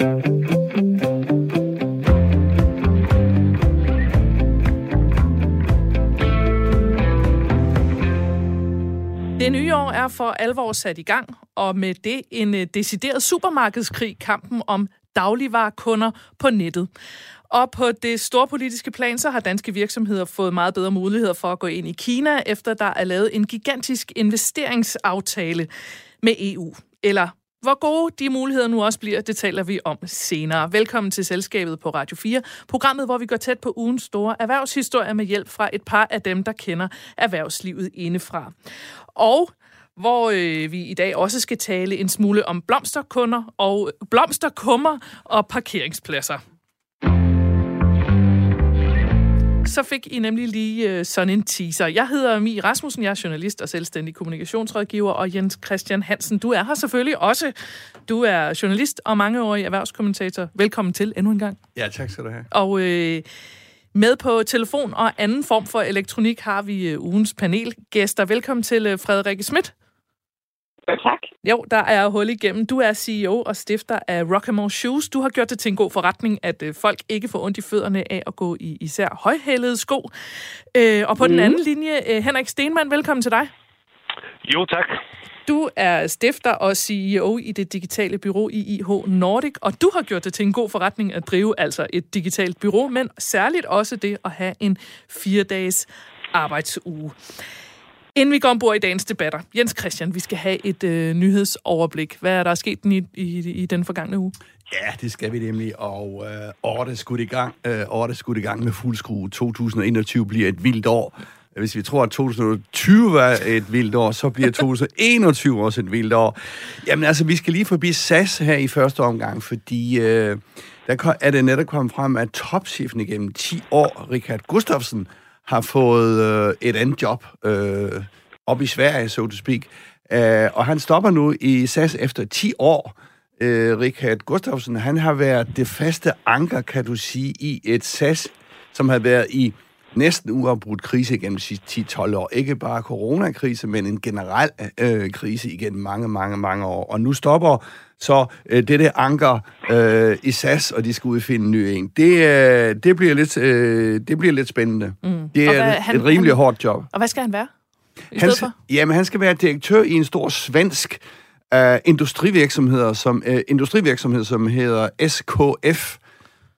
Det nye år er for alvor sat i gang, og med det en øh, decideret supermarkedskrig, kampen om dagligvarekunder på nettet. Og på det store politiske plan, så har danske virksomheder fået meget bedre muligheder for at gå ind i Kina, efter der er lavet en gigantisk investeringsaftale med EU. Eller hvor gode de muligheder nu også bliver, det taler vi om senere. Velkommen til Selskabet på Radio 4, programmet, hvor vi går tæt på ugens store erhvervshistorie med hjælp fra et par af dem, der kender erhvervslivet indefra. Og hvor øh, vi i dag også skal tale en smule om blomsterkunder og blomsterkummer og parkeringspladser. Så fik I nemlig lige øh, sådan en teaser. Jeg hedder Mi Rasmussen, jeg er journalist og selvstændig kommunikationsrådgiver, og Jens Christian Hansen, du er her selvfølgelig også. Du er journalist og mangeårig erhvervskommentator. Velkommen til endnu en gang. Ja, tak skal du have. Og øh, med på telefon og anden form for elektronik har vi øh, ugens panelgæster. Velkommen til øh, Frederik Schmidt. Tak. Jo, der er hul igennem. Du er CEO og stifter af Rock'emore Shoes. Du har gjort det til en god forretning, at øh, folk ikke får ondt i fødderne af at gå i især højhælede sko. Øh, og på mm. den anden linje, øh, Henrik Stenmann, velkommen til dig. Jo, tak. Du er stifter og CEO i det digitale bureau i IH Nordic, og du har gjort det til en god forretning at drive altså et digitalt bureau, men særligt også det at have en fire-dages arbejdsuge. Inden vi går ombord i dagens debatter, Jens Christian, vi skal have et øh, nyhedsoverblik. Hvad er der sket i, i, i den forgangne uge? Ja, det skal vi nemlig, og øh, året er skudt i gang. Øh, året er skudt i gang med fuld skrue. 2021 bliver et vildt år. Hvis vi tror, at 2020 var et vildt år, så bliver 2021 også et vildt år. Jamen altså, vi skal lige forbi SAS her i første omgang, fordi øh, der er det netop kommet frem, at topchefen igennem 10 år, Richard Gustafsson, har fået øh, et andet job øh, op i Sverige, so to speak. Øh, og han stopper nu i SAS efter 10 år. Øh, Richard Gustafsson, han har været det faste anker, kan du sige, i et SAS, som har været i næsten uafbrudt krise igennem de sidste 10-12 år. Ikke bare coronakrise, men en generel øh, krise igennem mange, mange, mange år. Og nu stopper så øh, det anker øh, i SAS, og de skal udfinde en ny en. Det, øh, det, bliver, lidt, øh, det bliver lidt spændende. Mm. Det er hvad, han, et rimelig han, hårdt job. Og hvad skal han være? I han, for? Jamen, han skal være direktør i en stor svensk uh, industrivirksomhed, som, uh, industrivirksomhed, som hedder SKF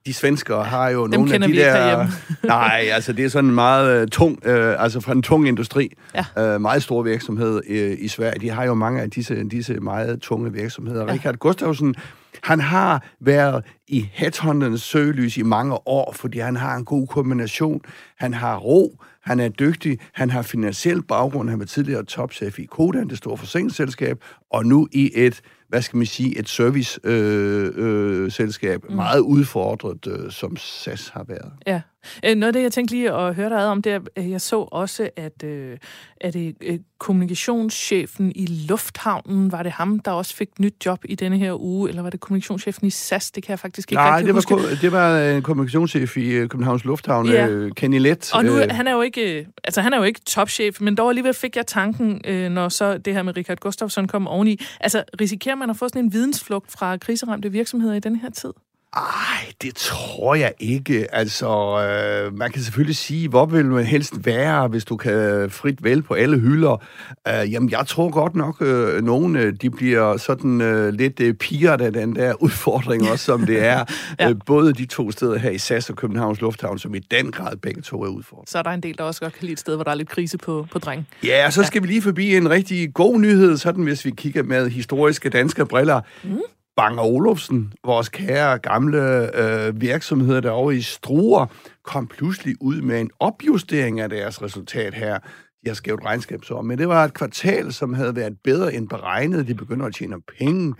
de svenskere har jo Dem nogle af de der... nej, altså det er sådan en meget uh, tung, uh, altså fra en tung industri, ja. uh, meget stor virksomhed uh, i Sverige. De har jo mange af disse, disse meget tunge virksomheder. Ja. Richard Gustafsson, han har været i headhunternes søgelys i mange år, fordi han har en god kombination. Han har ro, han er dygtig, han har finansiel baggrund, han var tidligere topchef i Kodan, det store forsikringsselskab, og nu i et hvad skal man sige, et service-selskab, øh, øh, mm. meget udfordret, øh, som SAS har været. Ja. Øh, noget af det, jeg tænkte lige at høre dig om, det er, at jeg så også, at, øh, at det, øh, kommunikationschefen i Lufthavnen, var det ham, der også fik nyt job i denne her uge, eller var det kommunikationschefen i SAS? Det kan jeg faktisk ikke Nej, rigtig det var, huske. det var en kommunikationschef i Københavns Lufthavn, ja. øh, Kenny Lett. Og nu, øh, han er jo ikke, altså han er jo ikke topchef, men dog alligevel fik jeg tanken, øh, når så det her med Richard Gustafsson kom oveni. Altså, risikerer man at få sådan en vidensflugt fra kriseramte virksomheder i den her tid? Ej, det tror jeg ikke. Altså, øh, man kan selvfølgelig sige, hvor vil man helst være, hvis du kan frit vælge på alle hylder. Øh, jamen, jeg tror godt nok, øh, nogen øh, de bliver sådan øh, lidt øh, piger af den der udfordring, også som det er. ja. øh, både de to steder her i SAS og Københavns Lufthavn, som i den grad begge to er udfordret. Så er der en del, der også godt kan lide et sted, hvor der er lidt krise på, på dreng. Ja, og så skal ja. vi lige forbi en rigtig god nyhed, sådan hvis vi kigger med historiske danske briller. Mm. Bang Olufsen, vores kære gamle øh, virksomhed derovre i Struer, kom pludselig ud med en opjustering af deres resultat her. De har skævt regnskabsår, men det var et kvartal, som havde været bedre end beregnet. De begynder at tjene penge.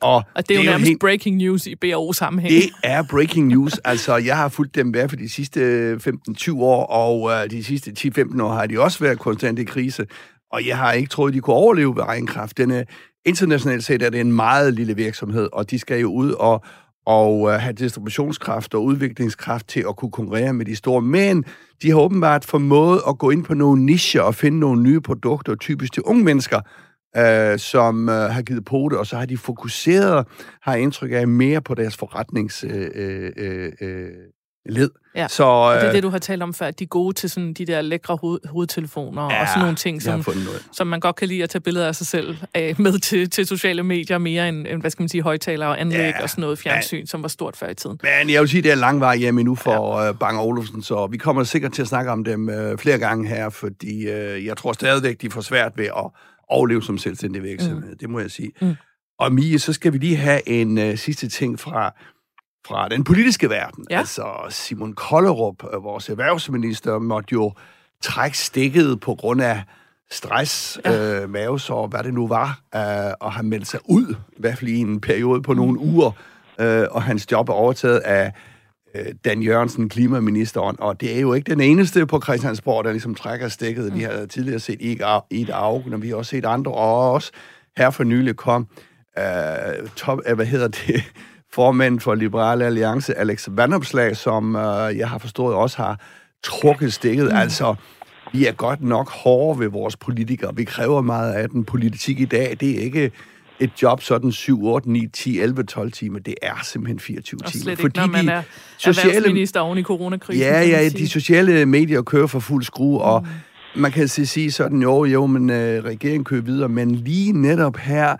Og, og det er det jo nærmest helt... breaking news i BRO-sammenhæng. Det er breaking news. altså, jeg har fulgt dem hver for de sidste 15-20 år, og uh, de sidste 10-15 år har de også været konstant i krise. Og jeg har ikke troet, de kunne overleve ved egen kraft. Den, internationalt set er det en meget lille virksomhed, og de skal jo ud og, og øh, have distributionskraft og udviklingskraft til at kunne konkurrere med de store. Men de har åbenbart formået at gå ind på nogle nischer og finde nogle nye produkter, typisk til unge mennesker, øh, som øh, har givet på det, og så har de fokuseret, har indtryk af, mere på deres forretnings... Øh, øh, øh, øh led. Ja. Så, og det er øh, det, du har talt om før, at de er gode til sådan de der lækre hoved, hovedtelefoner ja, og sådan nogle ting, som, som man godt kan lide at tage billeder af sig selv af, med til, til sociale medier, mere end, end, hvad skal man sige, højtalere og anlæg ja, og sådan noget fjernsyn, ja. som var stort før i tiden. Men jeg vil sige, det er lang vej hjem endnu for ja. uh, Bang Olufsen, så vi kommer sikkert til at snakke om dem uh, flere gange her, fordi uh, jeg tror stadigvæk, de får svært ved at overleve som selvstændig virksomhed. Mm. Det må jeg sige. Mm. Og Mie, så skal vi lige have en uh, sidste ting fra fra den politiske verden. Ja. Altså Simon Kollerup, øh, vores erhvervsminister, måtte jo trække stikket på grund af stress, ja. øh, mavesår, hvad det nu var, øh, og han meldte sig ud, i hvert fald i en periode på nogle uger, øh, og hans job er overtaget af øh, Dan Jørgensen, klimaministeren, og det er jo ikke den eneste på Christiansborg, der ligesom trækker stikket. Vi har tidligere set Ida Augen, og vi har også set andre, og også her for nylig kom øh, top, øh, hvad hedder det, formand for Liberale Alliance, Alex Vandopslag, som øh, jeg har forstået også har trukket stikket. Mm. Altså, vi er godt nok hårde ved vores politikere. Vi kræver meget af den. Politik i dag, det er ikke et job sådan 7, 8, 9, 10, 11, 12 timer. Det er simpelthen 24 og timer. Slet ikke, når man er sociale... oven i coronakrisen. Ja, ja, de sociale medier kører for fuld skrue, og mm. man kan sige sådan, jo, jo, men øh, regeringen kører videre, men lige netop her,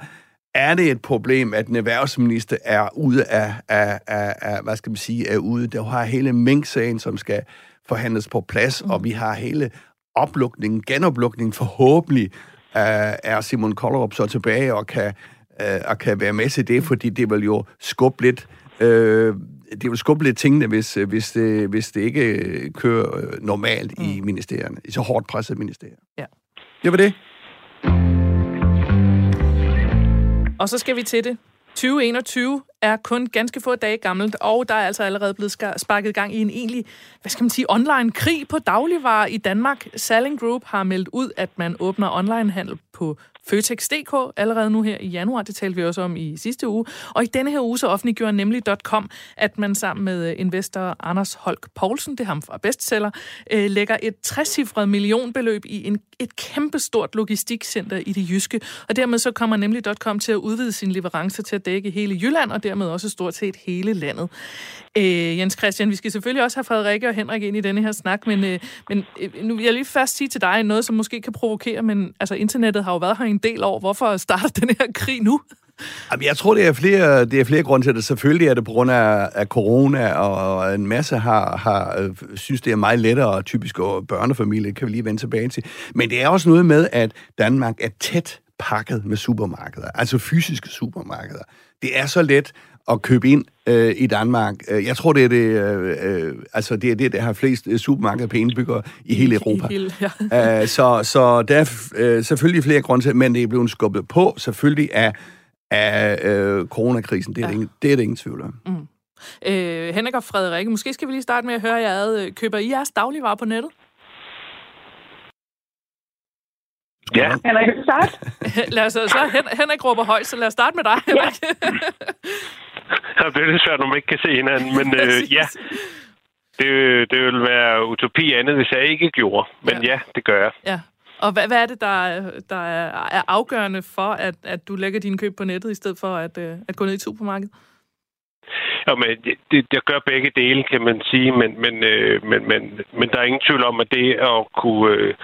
er det et problem, at en erhvervsminister er ude af, af, af, af hvad skal man sige, er ude. Der har hele Mink-sagen, som skal forhandles på plads, mm. og vi har hele oplukningen, genoplukningen forhåbentlig, uh, er Simon Kollerup så tilbage og kan, uh, og kan være med til det, fordi det vil jo skubbe lidt, uh, det vil skubbe lidt tingene, hvis, hvis, det, hvis det ikke kører normalt mm. i ministerierne, i så hårdt presset ministerier. Ja. Det var det. Og så skal vi til det. 2021 er kun ganske få dage gammelt, og der er altså allerede blevet sparket gang i en egentlig, hvad skal man sige, online krig på dagligvarer i Danmark. Salling Group har meldt ud, at man åbner onlinehandel på Føtex.dk allerede nu her i januar. Det talte vi også om i sidste uge. Og i denne her uge så offentliggjorde nemlig.com, at man sammen med øh, investor Anders Holk Poulsen, det er ham fra bestseller, øh, lægger et 60 millionbeløb i en, et kæmpestort logistikcenter i det jyske. Og dermed så kommer nemlig.com til at udvide sin leverancer til at dække hele Jylland, og dermed også stort set hele landet. Øh, Jens Christian, vi skal selvfølgelig også have Frederikke og Henrik ind i denne her snak, men, øh, men øh, nu vil jeg lige først sige til dig noget, som måske kan provokere, men altså internettet har jo været her en del år. Hvorfor starter den her krig nu? Jamen, jeg tror, det er flere, det er flere grunde til det. Selvfølgelig er det på grund af, af corona, og en masse har, har øh, synes, det er meget lettere, og typisk og børnefamilie, kan vi lige vende tilbage til. Men det er også noget med, at Danmark er tæt pakket med supermarkeder, altså fysiske supermarkeder. Det er så let at købe ind øh, i Danmark. Øh, jeg tror, det er det, øh, øh, altså det er det, der har flest øh, supermarkeder på indbyggere i hele Europa. I hele, ja. uh, så, så der er øh, selvfølgelig flere grunde til, men det er blevet skubbet på selvfølgelig af, af øh, coronakrisen. Det er, ja. det, ingen, det er det ingen tvivl om. Mm. Øh, Henrik og Frederikke, måske skal vi lige starte med at høre jer ad. Køber I jeres dagligvarer på nettet? Ja. Henrik, vil starte? lad os, så Henrik råber højt, så lad os starte med dig, Henrik. Ja. det er lidt svært, når man ikke kan se hinanden, men øh, ja. Det, det vil være utopi andet, hvis jeg ikke gjorde. Men ja, ja det gør jeg. Ja. Og hvad, hvad er det, der, der er afgørende for, at, at du lægger dine køb på nettet, i stedet for at, øh, at gå ned i supermarkedet? Ja, men det, det gør begge dele, kan man sige, men, men, øh, men, men, men der er ingen tvivl om, at det at kunne øh,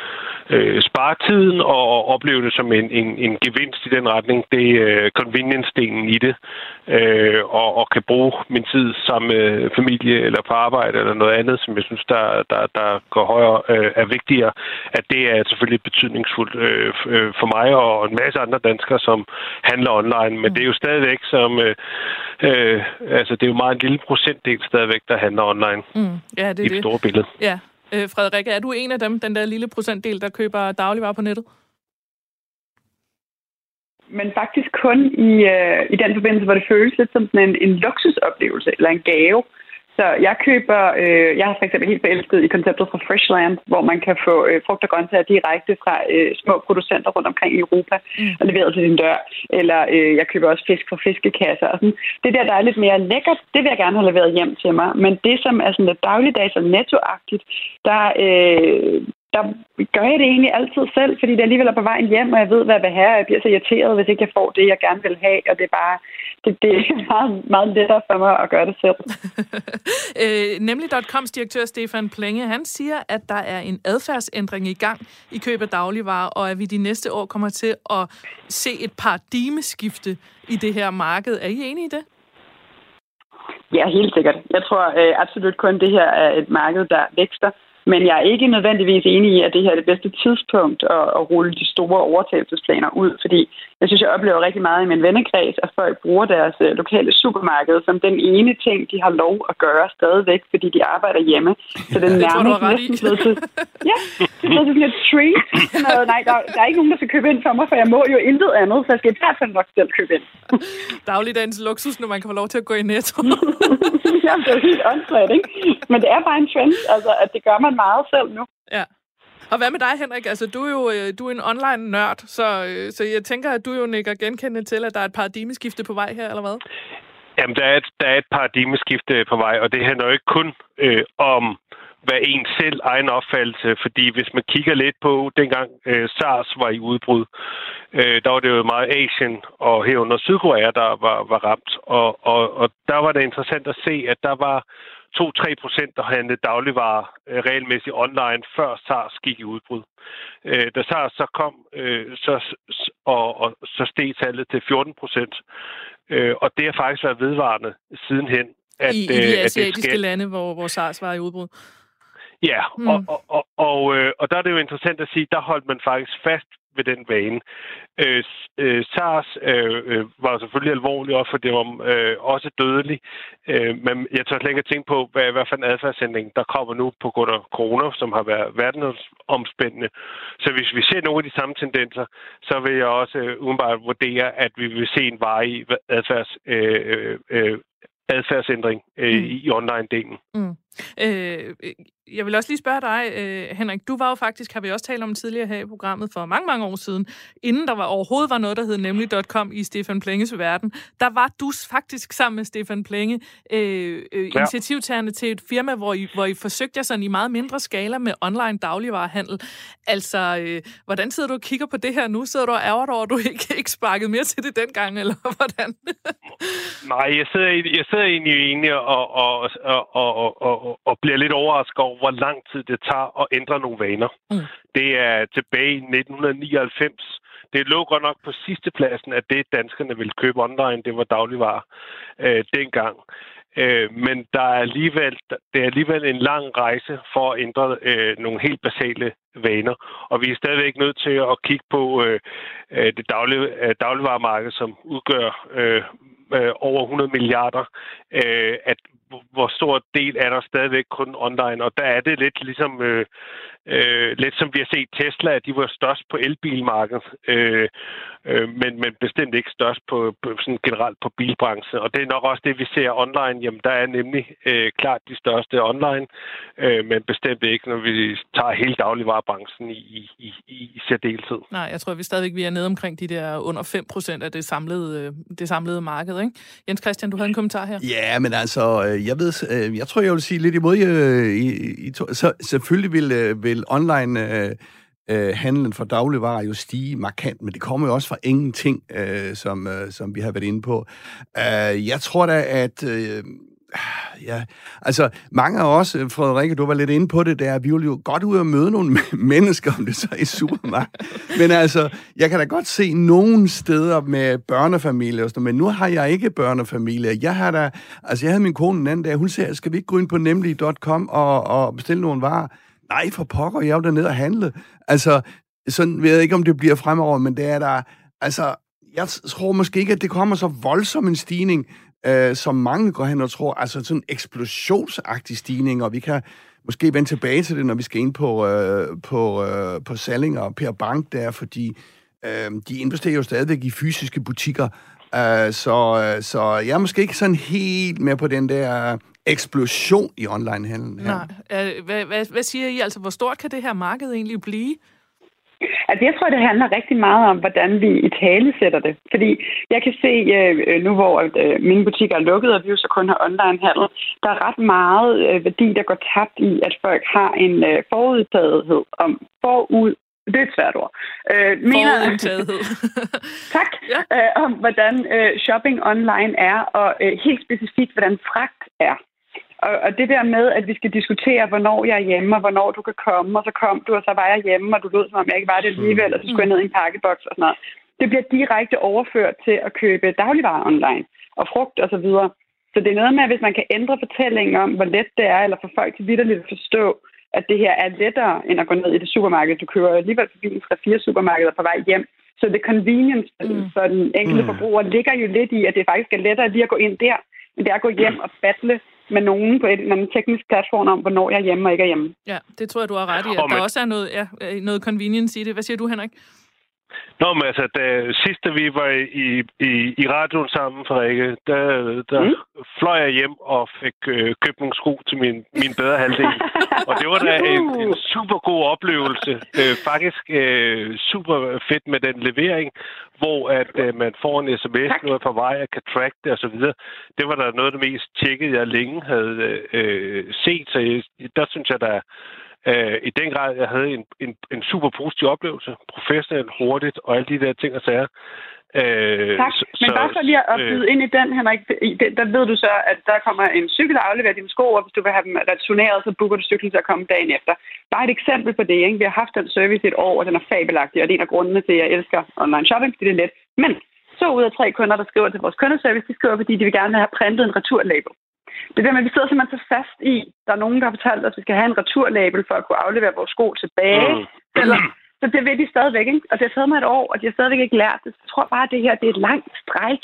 øh, spare tiden og opleve det som en, en, en gevinst i den retning, det er convenience-delen i det, øh, og, og kan bruge min tid sammen med familie eller på arbejde eller noget andet, som jeg synes, der, der, der går højere, øh, er vigtigere, at det er selvfølgelig betydningsfuldt øh, øh for mig og en masse andre danskere, som handler online, men det er jo stadigvæk som, øh, øh, altså det er jo meget en lille procentdel stadigvæk, der handler online mm. ja, det er i det, store billede. Ja, Øh, Frederikke, er du en af dem, den der lille procentdel, der køber dagligvarer på nettet? Men faktisk kun i, øh, i den forbindelse, hvor det føles lidt som sådan en, en luksusoplevelse eller en gave. Så jeg køber, øh, jeg har for eksempel helt forelsket i konceptet fra Freshland, hvor man kan få øh, frugt og grøntsager direkte fra øh, små producenter rundt omkring i Europa mm. og leveret til din dør. Eller øh, jeg køber også fisk fra fiskekasser. Og sådan. Det der, der er lidt mere lækkert, det vil jeg gerne have leveret hjem til mig. Men det, som er sådan lidt dagligdags og nettoagtigt, der, øh, der gør jeg det egentlig altid selv, fordi det alligevel er på vejen hjem, og jeg ved, hvad jeg vil have, og jeg bliver så irriteret, hvis ikke jeg får det, jeg gerne vil have, og det er bare det, det er meget, meget lettere for mig at gøre det selv. øh, Nemlig.coms direktør Stefan Plenge, han siger, at der er en adfærdsændring i gang i køb af dagligvarer, og at vi de næste år kommer til at se et paradigmeskifte i det her marked. Er I enige i det? Ja, helt sikkert. Jeg tror øh, absolut kun, det her er et marked, der vækster. Men jeg er ikke nødvendigvis enig i, at det her er det bedste tidspunkt at, at rulle de store overtagelsesplaner ud, fordi jeg synes, jeg oplever rigtig meget i min vennekreds, at folk bruger deres uh, lokale supermarked som den ene ting, de har lov at gøre stadigvæk, fordi de arbejder hjemme. Så det er nærmest næsten blevet til, ja, det er sådan et treat. Noget, nej, der, der, er ikke nogen, der skal købe ind for mig, for jeg må jo intet andet, så jeg skal i hvert fald nok selv købe ind. Dagligdagens luksus, når man kan få lov til at gå i netto. ja, det er helt åndssvagt, ikke? Men det er bare en trend, altså, at det gør man meget selv nu. Ja. Og hvad med dig, Henrik? Altså, du er jo øh, du er en online-nørd, så, øh, så jeg tænker, at du jo nikker genkendende til, at der er et paradigmeskifte på vej her, eller hvad? Jamen, der er et, der er et paradigmeskifte på vej, og det handler jo ikke kun øh, om hvad en selv egen opfattelse, fordi hvis man kigger lidt på, dengang øh, SARS var i udbrud, øh, der var det jo meget Asien og herunder Sydkorea, der var, var ramt. Og, og, og der var det interessant at se, at der var 2-3 procent, der handlede dagligvarer øh, regelmæssigt online, før SARS gik i udbrud. Øh, da SARS så kom, øh, så, og, og så steg tallet til 14 procent. Øh, og det har faktisk været vedvarende sidenhen. At, I, i de øh, asiatiske at lande, hvor, hvor SARS var i udbrud? Ja, mm. og, og, og, og, øh, og der er det jo interessant at sige, der holdt man faktisk fast ved den vane. Øh, øh, SARS øh, øh, var selvfølgelig alvorlig, også for det var øh, også dødelig. Øh, men jeg tør slet ikke at tænke på, hvad, hvad for en adfærdsændring, der kommer nu på grund af corona, som har været verdensomspændende. Så hvis vi ser nogle af de samme tendenser, så vil jeg også øh, udenbart vurdere, at vi vil se en varig adfærds, øh, øh, adfærdsændring øh, mm. i online-delen. Mm. Øh, jeg vil også lige spørge dig, øh, Henrik. Du var jo faktisk, har vi også talt om tidligere her i programmet, for mange, mange år siden, inden der var overhovedet var noget, der hed nemlig.com i Stefan Plenges verden. Der var du faktisk sammen med Stefan Plenge øh, øh, ja. initiativtagerne til et firma, hvor I, hvor I forsøgte jer sådan i meget mindre skala med online dagligvarehandel. Altså, øh, hvordan sidder du og kigger på det her nu? Sidder du og ærger over, at du ikke, ikke sparkede mere til det dengang, eller hvordan? Nej, jeg sidder, jeg sidder egentlig enig og, og, og, og, og, og, og bliver lidt overrasket over, hvor lang tid det tager at ændre nogle vaner. Mm. Det er tilbage i 1999. Det lå godt nok på sidste pladsen, at det danskerne ville købe online, det var dagligvarer øh, dengang. Øh, men der er alligevel, det er alligevel en lang rejse for at ændre øh, nogle helt basale vaner. Og vi er stadigvæk nødt til at kigge på øh, øh det daglig, øh, dagligvaremarked, som udgør øh, øh, over 100 milliarder, øh, at hvor stor del er der stadigvæk kun online, og der er det lidt ligesom øh, øh, lidt som vi har set Tesla, at de var størst på elbilmarkedet, øh, øh, men, men bestemt ikke størst på, på sådan generelt på bilbranchen. Og det er nok også det, vi ser online. Jamen, der er nemlig øh, klart de største online, øh, men bestemt ikke, når vi tager hele dagligvarerbranchen i, i, i, i særdeleshed. Nej, jeg tror, vi stadigvæk vi er nede omkring de der under 5 procent af det samlede, øh, det samlede marked. Ikke? Jens Christian, du havde en kommentar her. Ja, men altså, øh, jeg ved, øh, jeg tror, jeg vil sige lidt imod, øh, i, i, i, så selvfølgelig vil, vil vil online øh, øh, handlen for dagligvarer jo stige markant, men det kommer jo også fra ingenting, øh, som, øh, som vi har været inde på. Øh, jeg tror da, at... Øh, Ja, altså mange af os, Frederikke, du var lidt inde på det der, vi vil jo godt ud og møde nogle mennesker, om det så er i supermarked. Men altså, jeg kan da godt se nogle steder med børnefamilier og sådan men nu har jeg ikke børnefamilie. Jeg har da, altså jeg havde min kone den anden dag, hun sagde, skal vi ikke gå ind på nemlig.com og, og bestille nogle varer? Nej, for pokker, jeg vil ned og handle. Altså, sådan ved jeg ikke, om det bliver fremover, men det er der... Altså, jeg tror måske ikke, at det kommer så voldsom en stigning, øh, som mange går hen og tror. Altså sådan en eksplosionsagtig stigning, og vi kan måske vende tilbage til det, når vi skal ind på, øh, på, øh, på Salling og Per Bank der, fordi øh, de investerer jo stadigvæk i fysiske butikker, øh, så, øh, så jeg er måske ikke sådan helt med på den der eksplosion i onlinehandlen her. Nej. Øh, hvad, hvad, hvad siger I? Altså, hvor stort kan det her marked egentlig blive? Altså, jeg tror, det handler rigtig meget om, hvordan vi i tale sætter det. Fordi jeg kan se, øh, nu hvor øh, mine butikker er lukket, og vi jo så kun har online-handel, der er ret meget øh, værdi, der går tabt i, at folk har en forudtagethed om forud det er et svært ord. Øh, mener, tak. Ja. Øh, om hvordan øh, shopping online er, og øh, helt specifikt, hvordan fragt er. Og, og det der med, at vi skal diskutere, hvornår jeg er hjemme, og hvornår du kan komme, og så kom du, og så var jeg hjemme, og du lød, som om jeg ikke var det alligevel, og så skulle jeg ned i en pakkeboks og sådan noget. Det bliver direkte overført til at købe dagligvarer online, og frugt og så videre. Så det er noget med, at hvis man kan ændre fortællingen om, hvor let det er, eller få folk til vidderligt at forstå, at det her er lettere, end at gå ned i det supermarked. Du kører alligevel forbi en 3-4 supermarkeder på vej hjem. Så det convenience mm. for den enkelte mm. forbruger ligger jo lidt i, at det faktisk er lettere lige at gå ind der, end det er at gå hjem og battle med nogen på et eller andet teknisk platform om, hvornår jeg er hjemme og ikke er hjemme. Ja, det tror jeg, du har ret i. At der også er noget, ja, øh, noget convenience i det. Hvad siger du, Henrik? Nå, men altså, da, sidst da vi var i, i, i radioen sammen, Rikke, der, der mm. fløj jeg hjem og fik øh, købt nogle sko til min, min bedre halvdel. og det var da en, en super god oplevelse. Øh, faktisk øh, super fedt med den levering, hvor at øh, man får en sms, tak. noget på vej, og kan track det osv. Det var da noget af det mest tjekkede, jeg længe havde øh, set. Så jeg, der synes jeg, der Øh, I den grad, jeg havde en, en, en super positiv oplevelse. Professionelt, hurtigt og alle de der ting og sager. Øh, tak. Men så, bare for lige at byde øh, ind i den, Henrik, der ved du så, at der kommer en cykel, der afleverer dine sko, og hvis du vil have dem returneret, så booker du cyklen til at komme dagen efter. Bare et eksempel på det. Ikke? Vi har haft den service i et år, og den er fabelagtig, og det er en af grundene til, at jeg elsker online shopping, fordi det er let. Men to ud af tre kunder, der skriver til vores kundeservice, de skriver, fordi de vil gerne have printet en returlabel. Det er der med, at vi sidder simpelthen så fast i, der er nogen, der har fortalt os, at vi skal have en returlabel for at kunne aflevere vores sko tilbage. Mm. Eller, så det ved de stadigvæk, ikke? Og det har taget mig et år, og de har stadigvæk ikke lært det. Så jeg tror bare, at det her det er et langt stræk,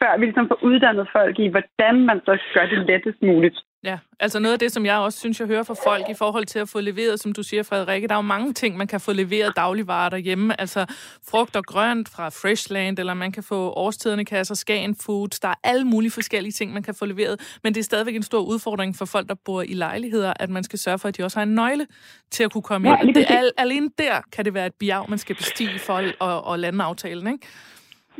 før vi ligesom får uddannet folk i, hvordan man så gør det lettest muligt. Ja, altså noget af det, som jeg også synes, jeg hører fra folk i forhold til at få leveret, som du siger, Frederikke, der er jo mange ting, man kan få leveret dagligvarer derhjemme. Altså frugt og grønt fra Freshland, eller man kan få årstiderne kasser, Skagen Foods. Der er alle mulige forskellige ting, man kan få leveret. Men det er stadigvæk en stor udfordring for folk, der bor i lejligheder, at man skal sørge for, at de også har en nøgle til at kunne komme ja, ind. Det, er, alene der kan det være et bjerg, man skal bestige for at, at lande aftalen, ikke?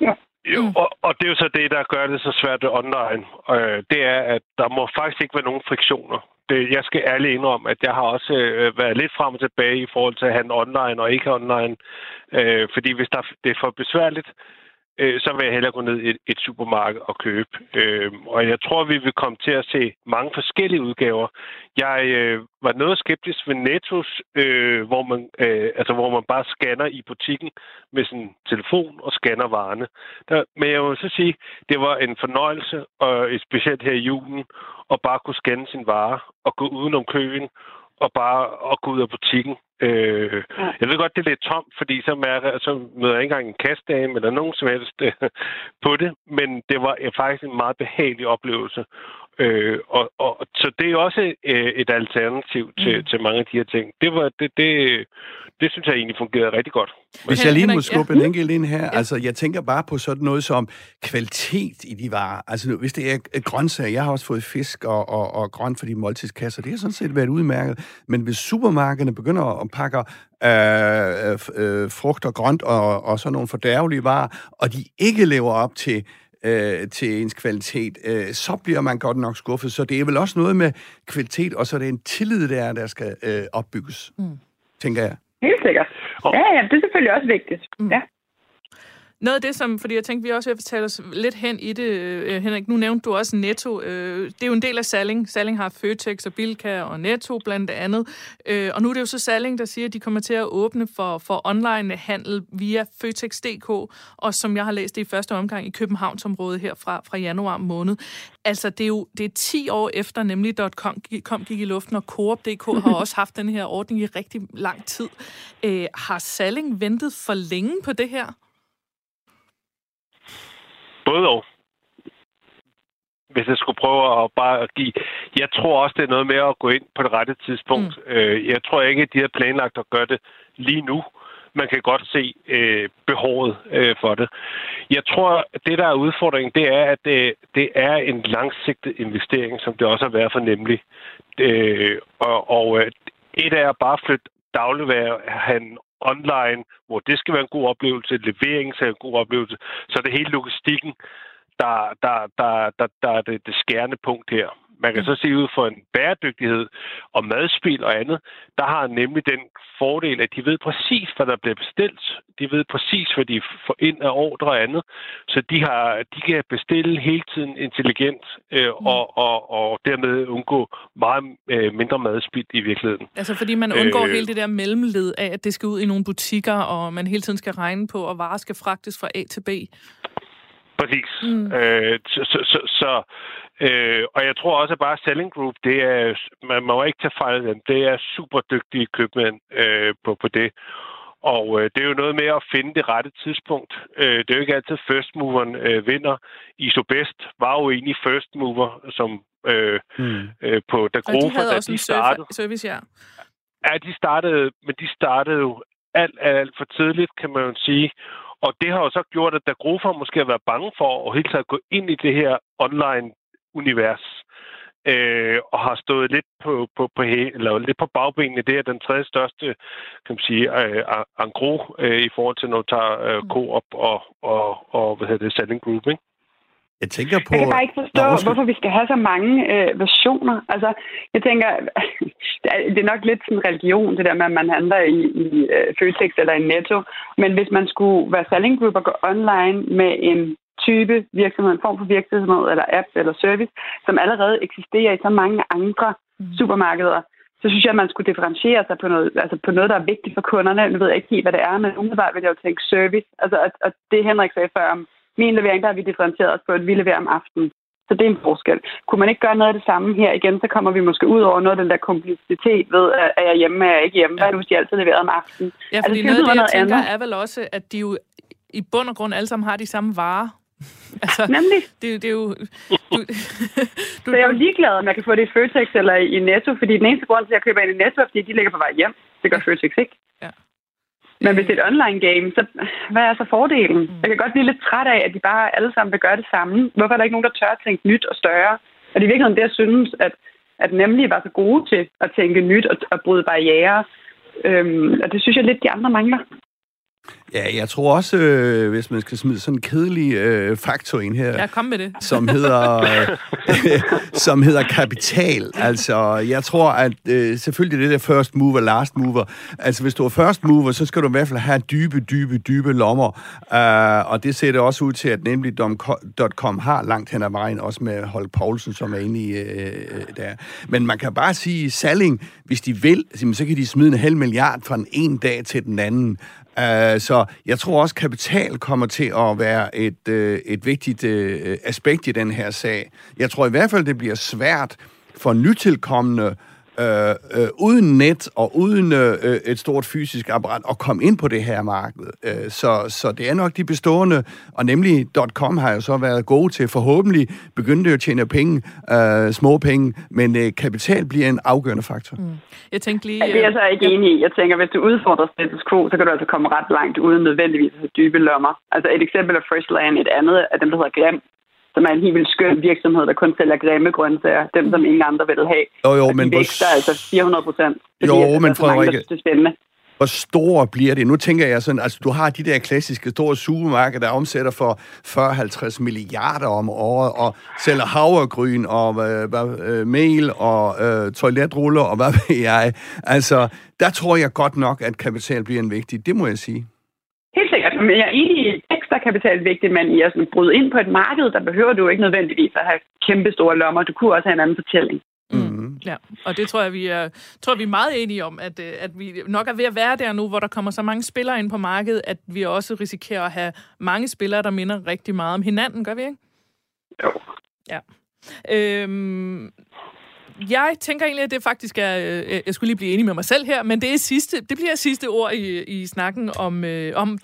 Ja. Jo, mm. og, og det er jo så det, der gør det så svært online. Øh, det er, at der må faktisk ikke være nogen friktioner. Det, jeg skal ærligt indrømme, at jeg har også øh, været lidt frem og tilbage i forhold til at handle online og ikke online. Øh, fordi hvis der, det er for besværligt, øh, øh, så vil jeg hellere gå ned i et, et supermarked og købe. Øh, og jeg tror, vi vil komme til at se mange forskellige udgaver. Jeg øh, var noget skeptisk ved Nettos, øh, hvor, man, øh, altså, hvor man bare scanner i butikken med sin telefon og scanner varerne. Der, men jeg vil så sige, det var en fornøjelse, og specielt her i julen, at bare kunne scanne sin vare og gå udenom køen og bare at gå ud af butikken Øh, ja. Jeg ved godt, det er lidt tomt, fordi så, mærker, så møder jeg ikke engang en kastdame eller nogen som helst øh, på det, men det var faktisk en meget behagelig oplevelse. Øh, og, og, så det er også øh, et alternativ til, mm. til mange af de her ting. Det, var, det, det, det synes jeg egentlig fungerede rigtig godt. Hvis jeg lige må skubbe ja. en enkelt ind her, ja. altså jeg tænker bare på sådan noget som kvalitet i de varer. Altså hvis det er grøntsager, jeg har også fået fisk og, og, og grønt for de måltidskasser, det har sådan set været udmærket. Men hvis supermarkederne begynder at pakke øh, øh, frugt og grønt og, og sådan nogle fordærvelige varer, og de ikke lever op til øh, til ens kvalitet, øh, så bliver man godt nok skuffet. Så det er vel også noget med kvalitet, og så er det en tillid, der, der skal øh, opbygges, mm. tænker jeg. Helt sikkert. Ja, ja, det er selvfølgelig også vigtigt. Mm. Ja. Noget af det, som, fordi jeg tænkte, vi også vil fortælle os lidt hen i det, øh, Henrik, nu nævnte du også Netto. Øh, det er jo en del af Salling. Salling har Føtex og Bilka og Netto blandt andet. Øh, og nu er det jo så Salling, der siger, at de kommer til at åbne for, for online-handel via Føtex.dk, og som jeg har læst det i første omgang i Københavnsområdet her fra, fra januar måned. Altså, det er jo det er 10 år efter, nemlig .com kom, gik i luften, og Coop.dk har også haft den her ordning i rigtig lang tid. Øh, har Salling ventet for længe på det her? Både og. Hvis jeg skulle prøve at bare at give... Jeg tror også, det er noget med at gå ind på det rette tidspunkt. Mm. Øh, jeg tror ikke, at de har planlagt at gøre det lige nu. Man kan godt se øh, behovet øh, for det. Jeg tror, at det, der er udfordringen, det er, at det, det er en langsigtet investering, som det også har været for nemlig. Øh, og og øh, et er at bare flytte dagligvarehandlen online, hvor det skal være en god oplevelse, levering skal være en god oplevelse, så er det hele logistikken, der, der, der, der, der er det, det skærende punkt her. Man kan så se ud for en bæredygtighed og madspil og andet, der har nemlig den fordel, at de ved præcis, hvad der bliver bestilt. De ved præcis, hvad de får ind af ordre og andet. Så de, har, de kan bestille hele tiden intelligent øh, mm. og, og, og dermed undgå meget øh, mindre madspil i virkeligheden. Altså fordi man undgår øh, hele det der mellemled af, at det skal ud i nogle butikker, og man hele tiden skal regne på, og varer skal fragtes fra A til B. Præcis. Mm. Øh, så, så, så, så øh, og jeg tror også, at bare Selling Group, det er, man må ikke tage fejl af dem, det er super dygtige købmænd øh, på, på det. Og øh, det er jo noget med at finde det rette tidspunkt. Øh, det er jo ikke altid first moveren øh, vinder. Isobest var jo egentlig first mover, som øh, mm. øh, på da havde også de startede. service, ja. Ja, de startede, men de startede jo alt, alt, alt for tidligt, kan man jo sige. Og det har jo så gjort, at da Grofer måske har været bange for at helt taget gå ind i det her online-univers, øh, og har stået lidt på, på, på, eller lidt på bagbenene. Det er den tredje største, kan man sige, øh, angro øh, i forhold til, når du tager øh, mm. Coop og, og, og, hvad hedder det, Selling Group, ikke? Jeg tænker på... Jeg kan bare ikke forstå, Nå, hvorfor vi skal have så mange øh, versioner. Altså, jeg tænker, det er nok lidt sådan religion, det der med, at man handler i, i uh, Føtex eller i Netto. Men hvis man skulle være selling group og gå online med en type virksomhed, en form for virksomhed eller app eller service, som allerede eksisterer i så mange andre mm. supermarkeder, så synes jeg, at man skulle differentiere sig på noget, altså på noget, der er vigtigt for kunderne. Nu ved jeg ikke helt, hvad det er, men umiddelbart vil jeg jo tænke service. Altså, og, og det Henrik sagde før om min levering, der har vi differentieret os på, at vi leverer om aftenen. Så det er en forskel. Kunne man ikke gøre noget af det samme her igen, så kommer vi måske ud over noget af den der kompleksitet ved, at jeg hjemme, er jeg ikke hjemme. Ja. Hvad er det, hvis de altid leverer om aftenen? Ja, fordi altså, noget af det, jeg tænker, andet. er vel også, at de jo i bund og grund alle sammen har de samme varer. Altså, Nemlig. Det, det er jo... Du, du, så jeg er jo ligeglad, om jeg kan få det i Føtex eller i Netto, fordi den eneste grund til, at jeg køber ind i Netto, er, fordi de ligger på vej hjem. Det gør Føtex ikke. Ja. Men hvis det er et online game, så hvad er så fordelen? Mm. Jeg kan godt blive lidt træt af, at de bare alle sammen vil gøre det samme. Hvorfor er der ikke nogen, der tør at tænke nyt og større? Og det er virkelig det, jeg synes, at, at nemlig var så gode til at tænke nyt og at bryde barriere. Øhm, og det synes jeg lidt, de andre mangler. Ja, jeg tror også, øh, hvis man skal smide sådan en kedelig øh, faktor ind her, ja, kom med det. som hedder øh, som hedder kapital. Altså, jeg tror, at øh, selvfølgelig det der first mover, last mover. Altså, hvis du er first mover, så skal du i hvert fald have dybe, dybe, dybe lommer. Uh, og det ser det også ud til, at nemlig .com har langt hen ad vejen, også med Holk Poulsen, som er inde i øh, der. Men man kan bare sige, Salling, hvis de vil, så kan de smide en halv milliard fra den ene dag til den anden. Uh, så jeg tror også, kapital kommer til at være et, uh, et vigtigt uh, aspekt i den her sag. Jeg tror i hvert fald, det bliver svært for nytilkommende øh, øh, uden net og uden øh, et stort fysisk apparat at komme ind på det her marked. Øh, så, så det er nok de bestående, og nemlig .com har jo så været gode til forhåbentlig begynde at tjene penge, øh, små penge, men øh, kapital bliver en afgørende faktor. Mm. Jeg tænkte lige... Ja, det er jeg så ikke enig i. Jeg tænker, hvis du udfordrer status quo, så kan du altså komme ret langt uden nødvendigvis at have dybe lommer. Altså et eksempel er Freshland, et andet er dem, der hedder Grim, som er en helt vildt skøn virksomhed, der kun sælger grimme grøntsager, dem som ingen andre vil have. Jo, jo, og men... Vækster hvor... altså 400 procent. Jo, men Frederikke... Det er spændende. Hvor store bliver det? Nu tænker jeg sådan, altså du har de der klassiske store supermarkeder, der omsætter for 40-50 milliarder om året, og sælger havregryn og øh, øh, mel og øh, toiletruller og hvad ved jeg. Altså, der tror jeg godt nok, at kapital bliver en vigtig. Det må jeg sige. Helt sikkert. Men jeg er enig i, ekstra kapital vigtigt, men i at bryde ind på et marked, der behøver du ikke nødvendigvis at have kæmpe store lommer. Du kunne også have en anden fortælling. Mm. Ja, og det tror jeg, vi er, tror, vi er meget enige om, at, øh, at vi nok er ved at være der nu, hvor der kommer så mange spillere ind på markedet, at vi også risikerer at have mange spillere, der minder rigtig meget om hinanden, gør vi ikke? Jo. Ja. Øhm, jeg tænker egentlig, at det faktisk er... Øh, jeg skulle lige blive enig med mig selv her, men det, er sidste, det bliver sidste ord i, i snakken om, øh, om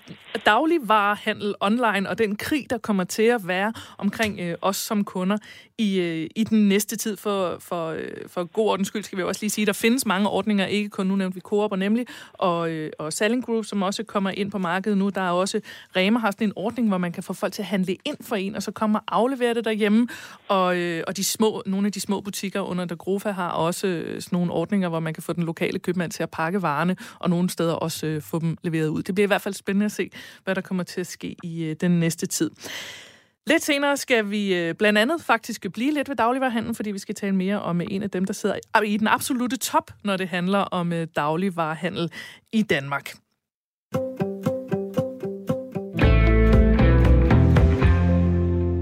dagligvarehandel online og den krig, der kommer til at være omkring øh, os som kunder i, øh, i den næste tid. For, for, øh, for god ordens skyld skal vi også lige sige, at der findes mange ordninger, ikke kun nu nævnte vi Coop og nemlig, og, øh, og Selling Group, som også kommer ind på markedet nu. Der er også, Rema har sådan en ordning, hvor man kan få folk til at handle ind for en, og så kommer og aflevere det derhjemme, og, øh, og de små, nogle af de små butikker under Europa har også øh, sådan nogle ordninger, hvor man kan få den lokale købmand til at pakke varerne, og nogle steder også øh, få dem leveret ud. Det bliver i hvert fald spændende at se, hvad der kommer til at ske i øh, den næste tid. Lidt senere skal vi øh, blandt andet faktisk blive lidt ved dagligvarerhandlen, fordi vi skal tale mere om øh, en af dem, der sidder ah, i den absolute top, når det handler om dagligvarerhandel i Danmark.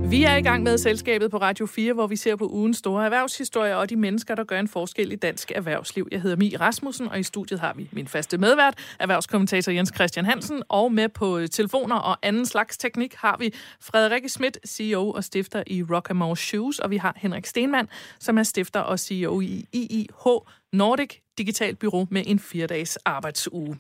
Vi er i gang med selskabet på Radio 4, hvor vi ser på ugens store erhvervshistorier og de mennesker, der gør en forskel i dansk erhvervsliv. Jeg hedder Mi Rasmussen, og i studiet har vi min faste medvært, erhvervskommentator Jens Christian Hansen, og med på telefoner og anden slags teknik har vi Frederikke Schmidt, CEO og stifter i Rockamore Shoes, og vi har Henrik Stenmann, som er stifter og CEO i IIH Nordic Digital Bureau med en fire-dages arbejdsuge.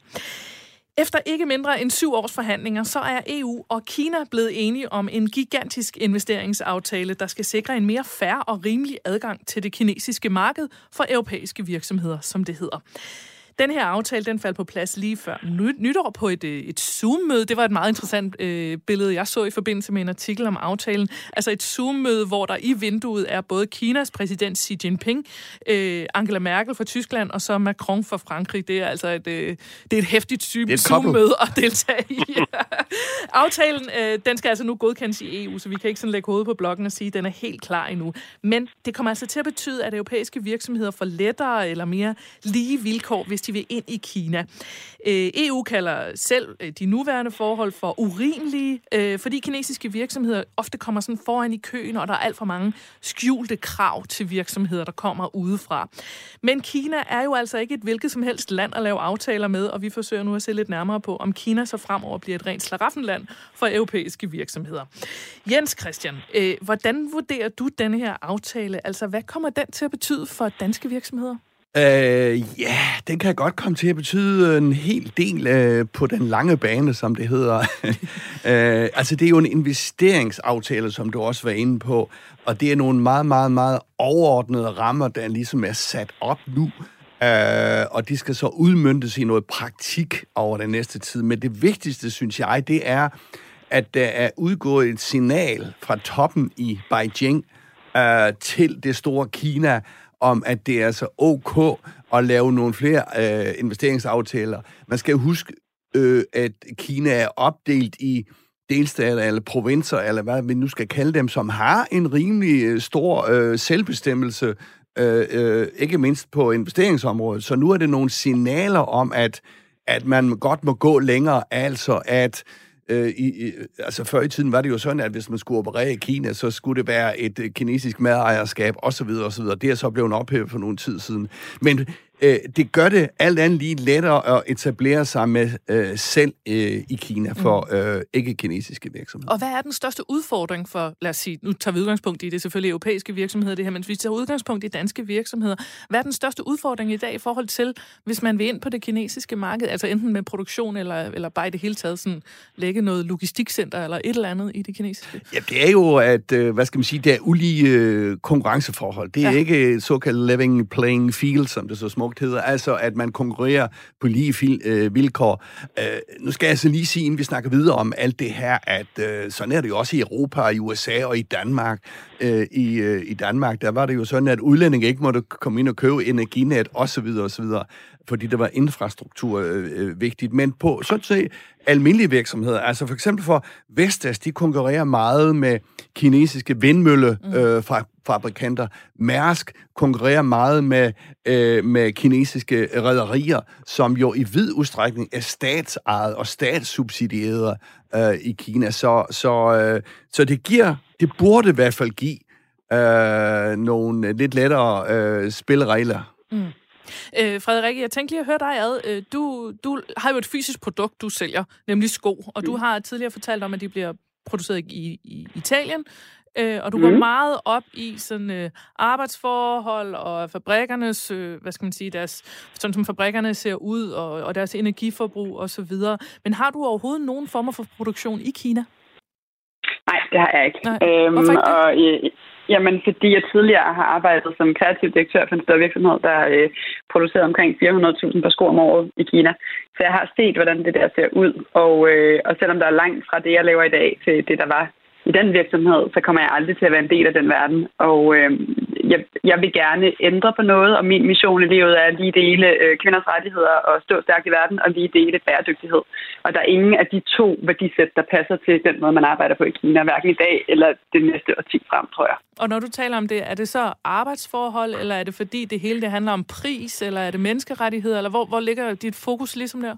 Efter ikke mindre end syv års forhandlinger, så er EU og Kina blevet enige om en gigantisk investeringsaftale, der skal sikre en mere færre og rimelig adgang til det kinesiske marked for europæiske virksomheder, som det hedder. Den her aftale, den faldt på plads lige før nytår på et, øh, et Zoom-møde. Det var et meget interessant øh, billede, jeg så i forbindelse med en artikel om aftalen. Altså et Zoom-møde, hvor der i vinduet er både Kinas præsident Xi Jinping, øh, Angela Merkel fra Tyskland og så Macron fra Frankrig. Det er altså et, øh, det er et hæftigt Zoom-møde at deltage i. aftalen, øh, den skal altså nu godkendes i EU, så vi kan ikke sådan lægge hovedet på blokken og sige, at den er helt klar endnu. Men det kommer altså til at betyde, at europæiske virksomheder får lettere eller mere lige vilkår, hvis de vil ind i Kina. Øh, EU kalder selv øh, de nuværende forhold for urimelige, øh, fordi kinesiske virksomheder ofte kommer sådan foran i køen, og der er alt for mange skjulte krav til virksomheder, der kommer udefra. Men Kina er jo altså ikke et hvilket som helst land at lave aftaler med, og vi forsøger nu at se lidt nærmere på, om Kina så fremover bliver et rent slaraffenland for europæiske virksomheder. Jens Christian, hvordan vurderer du denne her aftale? Altså, hvad kommer den til at betyde for danske virksomheder? Øh, ja, den kan godt komme til at betyde en hel del øh, på den lange bane, som det hedder. øh, altså, det er jo en investeringsaftale, som du også var inde på, og det er nogle meget, meget, meget overordnede rammer, der ligesom er sat op nu. Øh, og de skal så udmyndtes i noget praktik over den næste tid. Men det vigtigste, synes jeg, det er, at der er udgået et signal fra toppen i Beijing øh, til det store Kina, om, at det er så ok at lave nogle flere øh, investeringsaftaler. Man skal huske, øh, at Kina er opdelt i delstater eller provinser, eller hvad vi nu skal kalde dem, som har en rimelig øh, stor øh, selvbestemmelse, øh, øh, ikke mindst på investeringsområdet. Så nu er det nogle signaler om, at, at man godt må gå længere, altså at Øh, Øh, i, altså før i tiden var det jo sådan, at hvis man skulle operere i Kina, så skulle det være et øh, kinesisk medejerskab osv. osv. Det er så blevet ophævet for nogle tid siden. Men øh, det gør det alt andet lige lettere at etablere sig med øh, selv øh, i Kina for mm. øh, ikke-kinesiske virksomheder. Og hvad er den største udfordring for, lad os sige, nu tager vi udgangspunkt i det selvfølgelig europæiske virksomheder, det her, men hvis vi tager udgangspunkt i danske virksomheder, hvad er den største udfordring i dag i forhold til, hvis man vil ind på det kinesiske marked, altså enten med produktion eller, eller bare i det hele taget sådan, lægge noget logistikcenter eller et eller andet i det kinesiske? Ja, det er jo, at, øh, hvad skal man sige, det er ulige øh, konkurrenceforhold. Det er ja. ikke såkaldt living playing field, som det så smukt smukt hedder, altså at man konkurrerer på lige fil, øh, vilkår. Øh, nu skal jeg så lige sige, inden vi snakker videre om alt det her, at øh, sådan er det jo også i Europa og i USA og i Danmark. Øh, i, øh, I Danmark, der var det jo sådan, at udlændinge ikke måtte komme ind og købe energinet osv. osv fordi der var infrastruktur øh, øh, vigtigt, men på sådan set almindelige virksomheder, altså for eksempel for Vestas, de konkurrerer meget med kinesiske vindmøllefabrikanter. Øh, Mærsk konkurrerer meget med, øh, med kinesiske rædderier, som jo i vid udstrækning er statsejet og statssubsidieret øh, i Kina. Så, så, øh, så det giver, det burde i hvert fald give øh, nogle lidt lettere øh, spilleregler. Mm. Øh, Frederikke, jeg tænkte lige at høre dig ad. Øh, du, du har jo et fysisk produkt, du sælger, nemlig sko, og du mm. har tidligere fortalt om, at de bliver produceret i, i Italien, øh, og du mm. går meget op i sådan øh, arbejdsforhold og fabrikkernes, øh, hvad skal man sige, deres, sådan som fabrikkerne ser ud, og, og deres energiforbrug og så videre. Men har du overhovedet nogen former for produktion i Kina? Nej, det har jeg ikke. Nej. Øhm, ikke og, Jamen, fordi jeg tidligere har arbejdet som kreativ direktør for en større virksomhed, der øh, producerer omkring 400.000 par sko om året i Kina. Så jeg har set, hvordan det der ser ud. Og, øh, og selvom der er langt fra det, jeg laver i dag, til det, der var i den virksomhed, så kommer jeg aldrig til at være en del af den verden. Og øh, jeg, jeg vil gerne ændre på noget, og min mission i livet er at lige dele øh, kvinders rettigheder og stå stærkt i verden, og lige dele bæredygtighed. Og der er ingen af de to værdisæt, der passer til den måde, man arbejder på i Kina, hverken i dag eller det næste årti frem, tror jeg. Og når du taler om det, er det så arbejdsforhold, eller er det fordi det hele det handler om pris, eller er det menneskerettigheder, eller hvor, hvor ligger dit fokus ligesom der?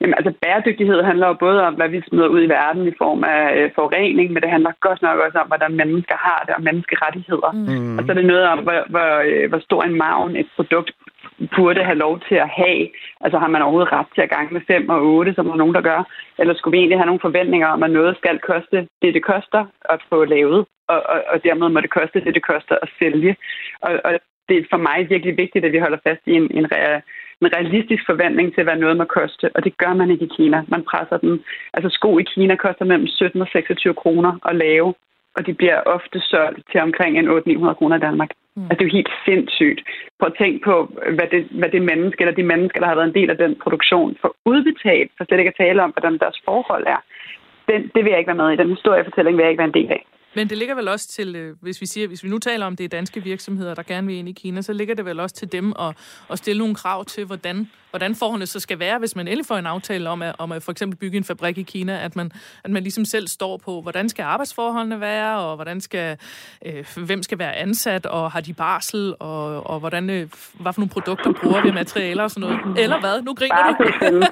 Jamen, altså bæredygtighed handler jo både om, hvad vi smider ud i verden i form af øh, forurening, men det handler godt nok også om, hvordan mennesker har det og menneskerettigheder. Mm. Og så er det noget om, hvor, hvor, øh, hvor stor en maven et produkt burde have lov til at have. Altså har man overhovedet ret til at gange med 5 og 8, som der er nogen, der gør? Eller skulle vi egentlig have nogle forventninger om, at noget skal koste det, det koster at få lavet, og, og, og dermed må det koste det, det koster at sælge. Og, og det er for mig virkelig vigtigt, at vi holder fast i en, en, en realistisk forventning til, hvad noget må koste, og det gør man ikke i Kina. Man presser den. Altså sko i Kina koster mellem 17 og 26 kroner at lave, og de bliver ofte solgt til omkring en 800-900 kroner i Danmark. Mm. Altså, det er jo helt sindssygt. Prøv at tænke på, hvad det, hvad det menneske, eller de mennesker, der har været en del af den produktion, får udbetalt, for slet ikke at tale om, hvordan deres forhold er. Den, det vil jeg ikke være med i. Den historiefortælling vil jeg ikke være en del af. Men det ligger vel også til, øh, hvis vi siger, hvis vi nu taler om det er danske virksomheder, der gerne vil ind i Kina, så ligger det vel også til dem at, at stille nogle krav til, hvordan, hvordan forholdene så skal være, hvis man endelig får en aftale om at, om at for eksempel bygge en fabrik i Kina, at man, at man ligesom selv står på, hvordan skal arbejdsforholdene være, og hvordan skal, øh, hvem skal være ansat, og har de barsel, og, og hvordan, øh, hvad for nogle produkter bruger vi materialer og sådan noget. Eller hvad? Nu griner du.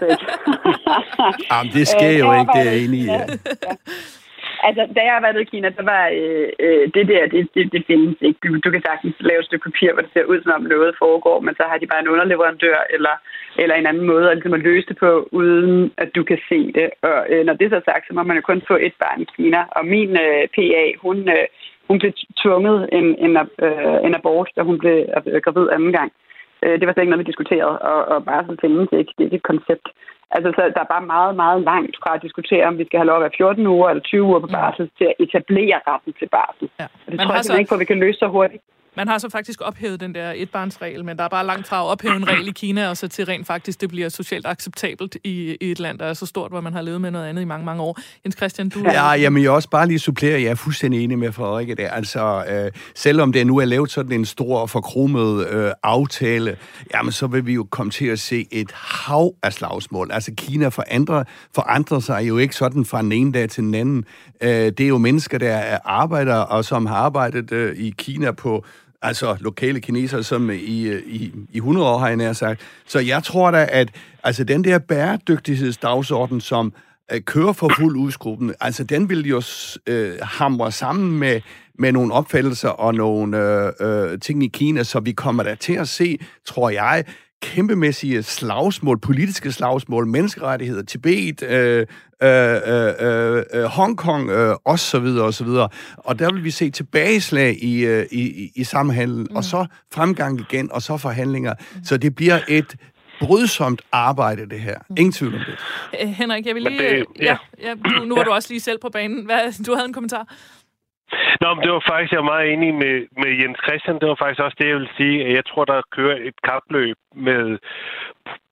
Jamen, det sker jo ikke, det er jeg enig i. Ja. Altså, da jeg var i Kina, der var øh, øh, det der, det, det, det findes ikke. Du, du kan sagtens lave et stykke papir, hvor det ser ud, som om noget foregår, men så har de bare en underleverandør eller, eller en anden måde at, ligesom at løse det på, uden at du kan se det. Og øh, når det er så sagt, så må man jo kun få et barn i Kina. Og min øh, PA, hun, øh, hun blev tvunget en, en, øh, en abort, da hun blev øh, gravid anden gang. Øh, det var slet ikke noget, vi diskuterede, og, og bare så findes det ikke. Det er ikke et koncept. Altså, så der er bare meget, meget langt fra at diskutere, om vi skal have lov at være 14 uger eller 20 uger på barsel, mm. til at etablere retten til barsel. Ja. Og det Man tror jeg så... ikke på, at vi kan løse så hurtigt. Man har så faktisk ophævet den der etbarnsregel, men der er bare langt fra at ophæve en regel i Kina, og så til rent faktisk, det bliver socialt acceptabelt i, i et land, der er så stort, hvor man har levet med noget andet i mange, mange år. Jens Christian, du... Ja, jamen jeg også bare lige supplere, jeg er fuldstændig enig med Frederikke der. Altså, øh, selvom det nu er lavet sådan en stor forkromet øh, aftale, jamen så vil vi jo komme til at se et hav af slagsmål. Altså Kina forandrer, forandrer sig jo ikke sådan fra den ene dag til den anden. Øh, det er jo mennesker, der arbejder, og som har arbejdet øh, i Kina på altså lokale kinesere, som i, øh, i, i 100 år har jeg nær sagt. Så jeg tror da, at altså, den der bæredygtighedsdagsorden, som øh, kører for fuld udskruppen, altså den vil jo øh, hamre sammen med, med nogle opfattelser og nogle øh, øh, ting i Kina, så vi kommer der til at se, tror jeg, kæmpemæssige slagsmål, politiske slagsmål, menneskerettigheder, Tibet, øh, øh, øh, øh, Hongkong, øh, og så videre, og så videre. Og der vil vi se tilbageslag i, øh, i, i samhandlen, mm. og så fremgang igen, og så forhandlinger. Mm. Så det bliver et brydsomt arbejde, det her. Mm. Ingen tvivl om det. Æ, Henrik, jeg vil lige... Det, ja. Ja, ja, nu, nu var du også lige selv på banen. Hvad, du havde en kommentar? Nå, men det var faktisk, jeg er meget enig med, med Jens Christian. Det var faktisk også det, jeg vil sige. At jeg tror, der kører et kapløb med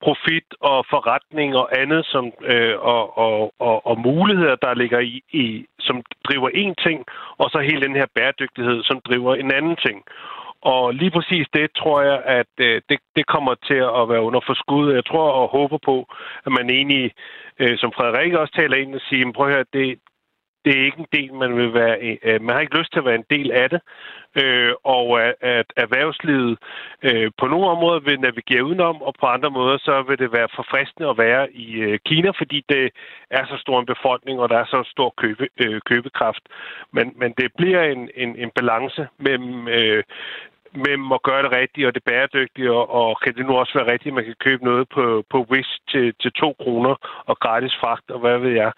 profit og forretning og andet, som, øh, og, og, og, og muligheder, der ligger i, i, som driver én ting, og så hele den her bæredygtighed, som driver en anden ting. Og lige præcis det tror jeg, at øh, det, det kommer til at være under forskud. Jeg tror og håber på, at man egentlig, øh, som Frederik også taler ind og siger, prøv at høre, det, det er ikke en del, man vil være... Øh, man har ikke lyst til at være en del af det. Øh, og at, at erhvervslivet øh, på nogle områder vil navigere udenom, og på andre måder så vil det være forfriskende at være i øh, Kina, fordi det er så stor en befolkning, og der er så stor købe, øh, købekraft. Men, men det bliver en, en, en balance mellem øh, mellem at gøre det rigtigt og det bæredygtige, og, og kan det nu også være rigtigt, at man kan købe noget på, på Wish til, til 2 kroner og gratis fragt, og hvad ved jeg.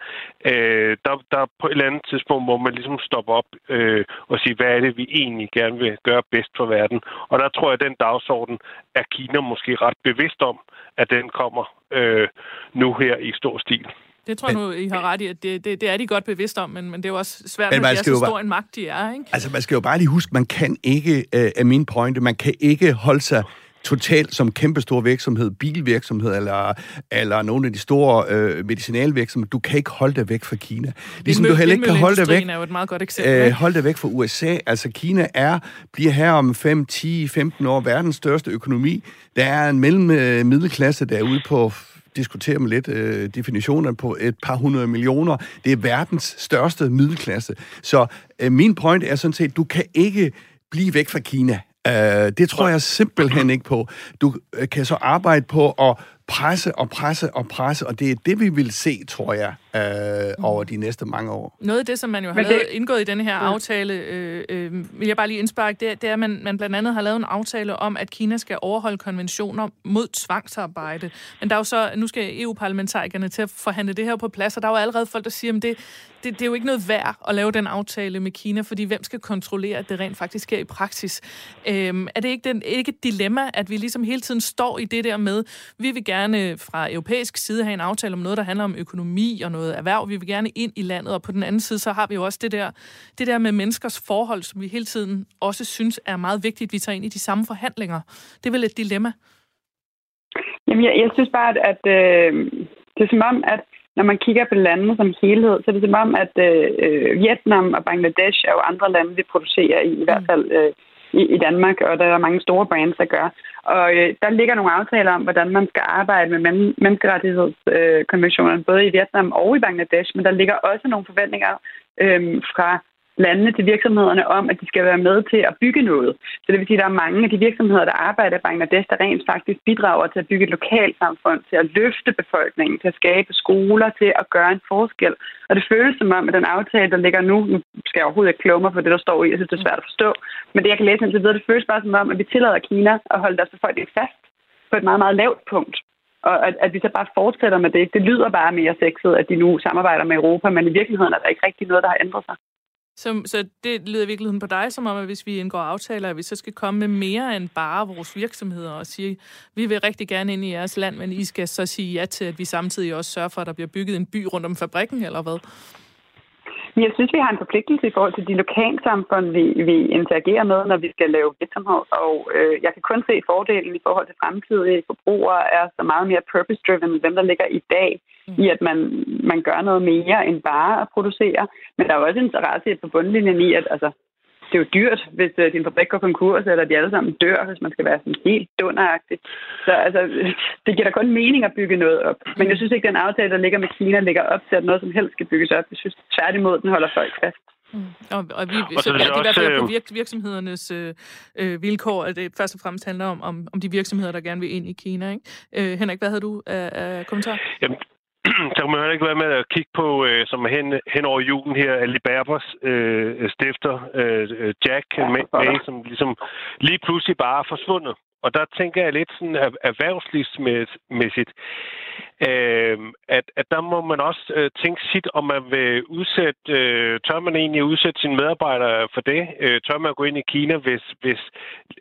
Øh, der, der på et eller andet tidspunkt hvor man ligesom stopper op øh, og sige, hvad er det, vi egentlig gerne vil gøre bedst for verden. Og der tror jeg, at den dagsorden er Kina måske ret bevidst om, at den kommer øh, nu her i stor stil. Det tror jeg nu, I har ret i, at det, det, det er de godt bevidst om, men, men det er jo også svært, når de er så stor bare, en magt, de er. Ikke? Altså, man skal jo bare lige huske, man kan ikke, af min pointe, man kan ikke holde sig totalt som kæmpestor virksomhed, bilvirksomhed eller, eller nogle af de store øh, medicinalvirksomheder. Du kan ikke holde dig væk fra Kina. Ligesom du heller ikke kan holde dig væk, er jo et meget godt eksempel, øh, holde dig væk fra USA. Altså Kina er, bliver her om 5, 10, 15 år verdens største økonomi. Der er en mellem øh, middelklasse, der er ude på diskutere med lidt øh, definitionen på et par hundrede millioner. Det er verdens største middelklasse. Så øh, min point er sådan set, du kan ikke blive væk fra Kina. Øh, det tror jeg simpelthen ikke på. Du øh, kan så arbejde på at presse og presse og presse, og det er det, vi vil se, tror jeg, øh, over de næste mange år. Noget af det, som man jo har det... lavet, indgået i denne her aftale, øh, øh, vil jeg bare lige indsparke, det, det er, at man, man blandt andet har lavet en aftale om, at Kina skal overholde konventioner mod tvangsarbejde. Men der er jo så, nu skal EU-parlamentarikerne til at forhandle det her på plads, og der er jo allerede folk, der siger, at det, det, det er jo ikke noget værd at lave den aftale med Kina, fordi hvem skal kontrollere, at det rent faktisk sker i praksis? Øhm, er det ikke, den, ikke et dilemma, at vi ligesom hele tiden står i det der med, vi vil gerne fra europæisk side have en aftale om noget, der handler om økonomi og noget erhverv, vi vil gerne ind i landet, og på den anden side, så har vi jo også det der, det der med menneskers forhold, som vi hele tiden også synes er meget vigtigt, vi tager ind i de samme forhandlinger. Det er vel et dilemma? Jamen, jeg, jeg synes bare, at, at øh, det er som om, at når man kigger på landene som helhed, så er det som om, at øh, Vietnam og Bangladesh er jo andre lande, vi producerer i, i hvert fald øh, i, i Danmark, og der er mange store brands, der gør. Og øh, der ligger nogle aftaler om, hvordan man skal arbejde med men- menneskerettighedskonventionerne, øh, både i Vietnam og i Bangladesh, men der ligger også nogle forventninger øh, fra landene til virksomhederne om, at de skal være med til at bygge noget. Så det vil sige, at der er mange af de virksomheder, der arbejder i Bangladesh, der rent faktisk bidrager til at bygge et lokalsamfund, til at løfte befolkningen, til at skabe skoler, til at gøre en forskel. Og det føles som om, at den aftale, der ligger nu, nu skal jeg overhovedet ikke kloge mig på det, der står i, jeg synes, det er svært at forstå, men det, jeg kan læse indtil videre, det føles bare som om, at vi tillader Kina at holde deres befolkning fast på et meget, meget lavt punkt. Og at, at vi så bare fortsætter med det. Det lyder bare mere sexet, at de nu samarbejder med Europa, men i virkeligheden er der ikke rigtig noget, der har ændret sig. Så, så det lyder i virkeligheden på dig som om, at hvis vi indgår aftaler, at vi så skal komme med mere end bare vores virksomheder og sige, vi vil rigtig gerne ind i jeres land, men I skal så sige ja til, at vi samtidig også sørger for, at der bliver bygget en by rundt om fabrikken, eller hvad? Jeg synes, vi har en forpligtelse i forhold til de lokalsamfund, vi, vi interagerer med, når vi skal lave virksomhed. Og øh, jeg kan kun se fordelen i forhold til fremtidige forbrugere er så meget mere purpose-driven end dem, der ligger i dag, mm. i at man, man gør noget mere end bare at producere. Men der er også interesse på bundlinjen i, at altså, det er jo dyrt, hvis uh, din fabrik går konkurs, eller de alle sammen dør, hvis man skal være sådan helt dunderagtig. Så altså, det giver da kun mening at bygge noget op. Men jeg synes ikke, den aftale, der ligger med Kina, ligger op til, at noget som helst skal bygges op. Jeg synes tværtimod, den holder folk fast. Mm. Og, og, vi, og så, så det er i hvert fald på virk, virksomhedernes øh, øh, vilkår, at det først og fremmest handler om, om, om de virksomheder, der gerne vil ind i Kina. Ikke? Øh, Henrik, hvad havde du af, af kommentar? Jamen, så kan man heller ikke være med at kigge på, øh, som hen, hen over julen her, Ali Berbers øh, stifter, øh, Jack May, som ligesom lige pludselig bare er forsvundet. Og der tænker jeg lidt sådan erhvervslivsmæssigt, øh, at, at der må man også øh, tænke sit, om man vil udsætte, øh, tør man egentlig udsætte sine medarbejdere for det? Øh, tør man gå ind i Kina, hvis, hvis,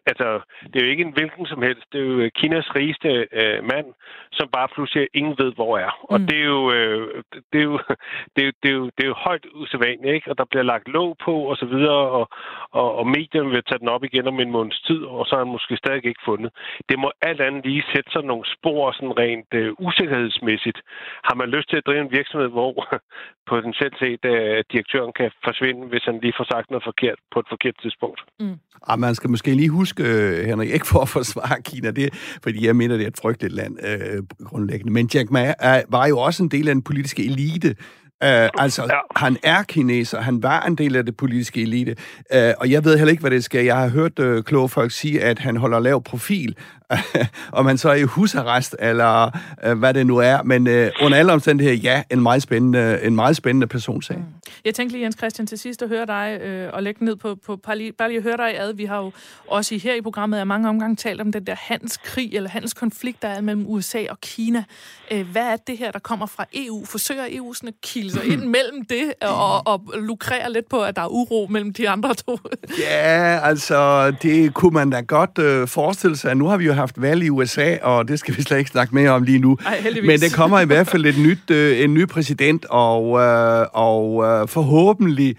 altså, det er jo ikke en hvilken som helst, det er jo Kinas rigeste øh, mand, som bare pludselig ingen ved, hvor er. Mm. Og det er jo, øh, det er jo, det er jo, det er jo, det er jo højt usædvanligt, ikke? Og der bliver lagt låg på, og så videre, og, og, og medierne vil tage den op igen om en måneds tid, og så er han måske stadig ikke fundet. Det må alt andet lige sætte sig nogle spor sådan rent øh, usikkerhedsmæssigt. Har man lyst til at drive en virksomhed, hvor potentielt set øh, direktøren kan forsvinde, hvis han lige får sagt noget forkert på et forkert tidspunkt? Mm. Ah, man skal måske lige huske, øh, Henrik, ikke for at forsvare Kina, det, fordi jeg mener, det er et frygteligt land øh, grundlæggende. Men Jack Ma er, var jo også en del af den politiske elite, Uh, altså, ja. han er kineser, han var en del af det politiske elite, uh, og jeg ved heller ikke, hvad det skal. Jeg har hørt uh, kloge folk sige, at han holder lav profil, om han så er i husarrest, eller uh, hvad det nu er, men uh, under alle omstændigheder, ja, en meget spændende, en meget spændende personsag. Mm. Jeg tænkte lige, Jens Christian, til sidst at høre dig, øh, og lægge ned på, på bare, lige, bare lige høre dig ad. Vi har jo også her i programmet af mange omgange talt om den der handelskrig, eller handelskonflikt, der er mellem USA og Kina. Øh, hvad er det her, der kommer fra EU? Forsøger EU sådan at kilde sig ind mellem det, og, og lukrere lidt på, at der er uro mellem de andre to? ja, altså, det kunne man da godt øh, forestille sig. Nu har vi jo haft valg i USA, og det skal vi slet ikke snakke mere om lige nu. Ej, Men det kommer i hvert fald et nyt, øh, en ny præsident, og, øh, og øh, forhåbentlig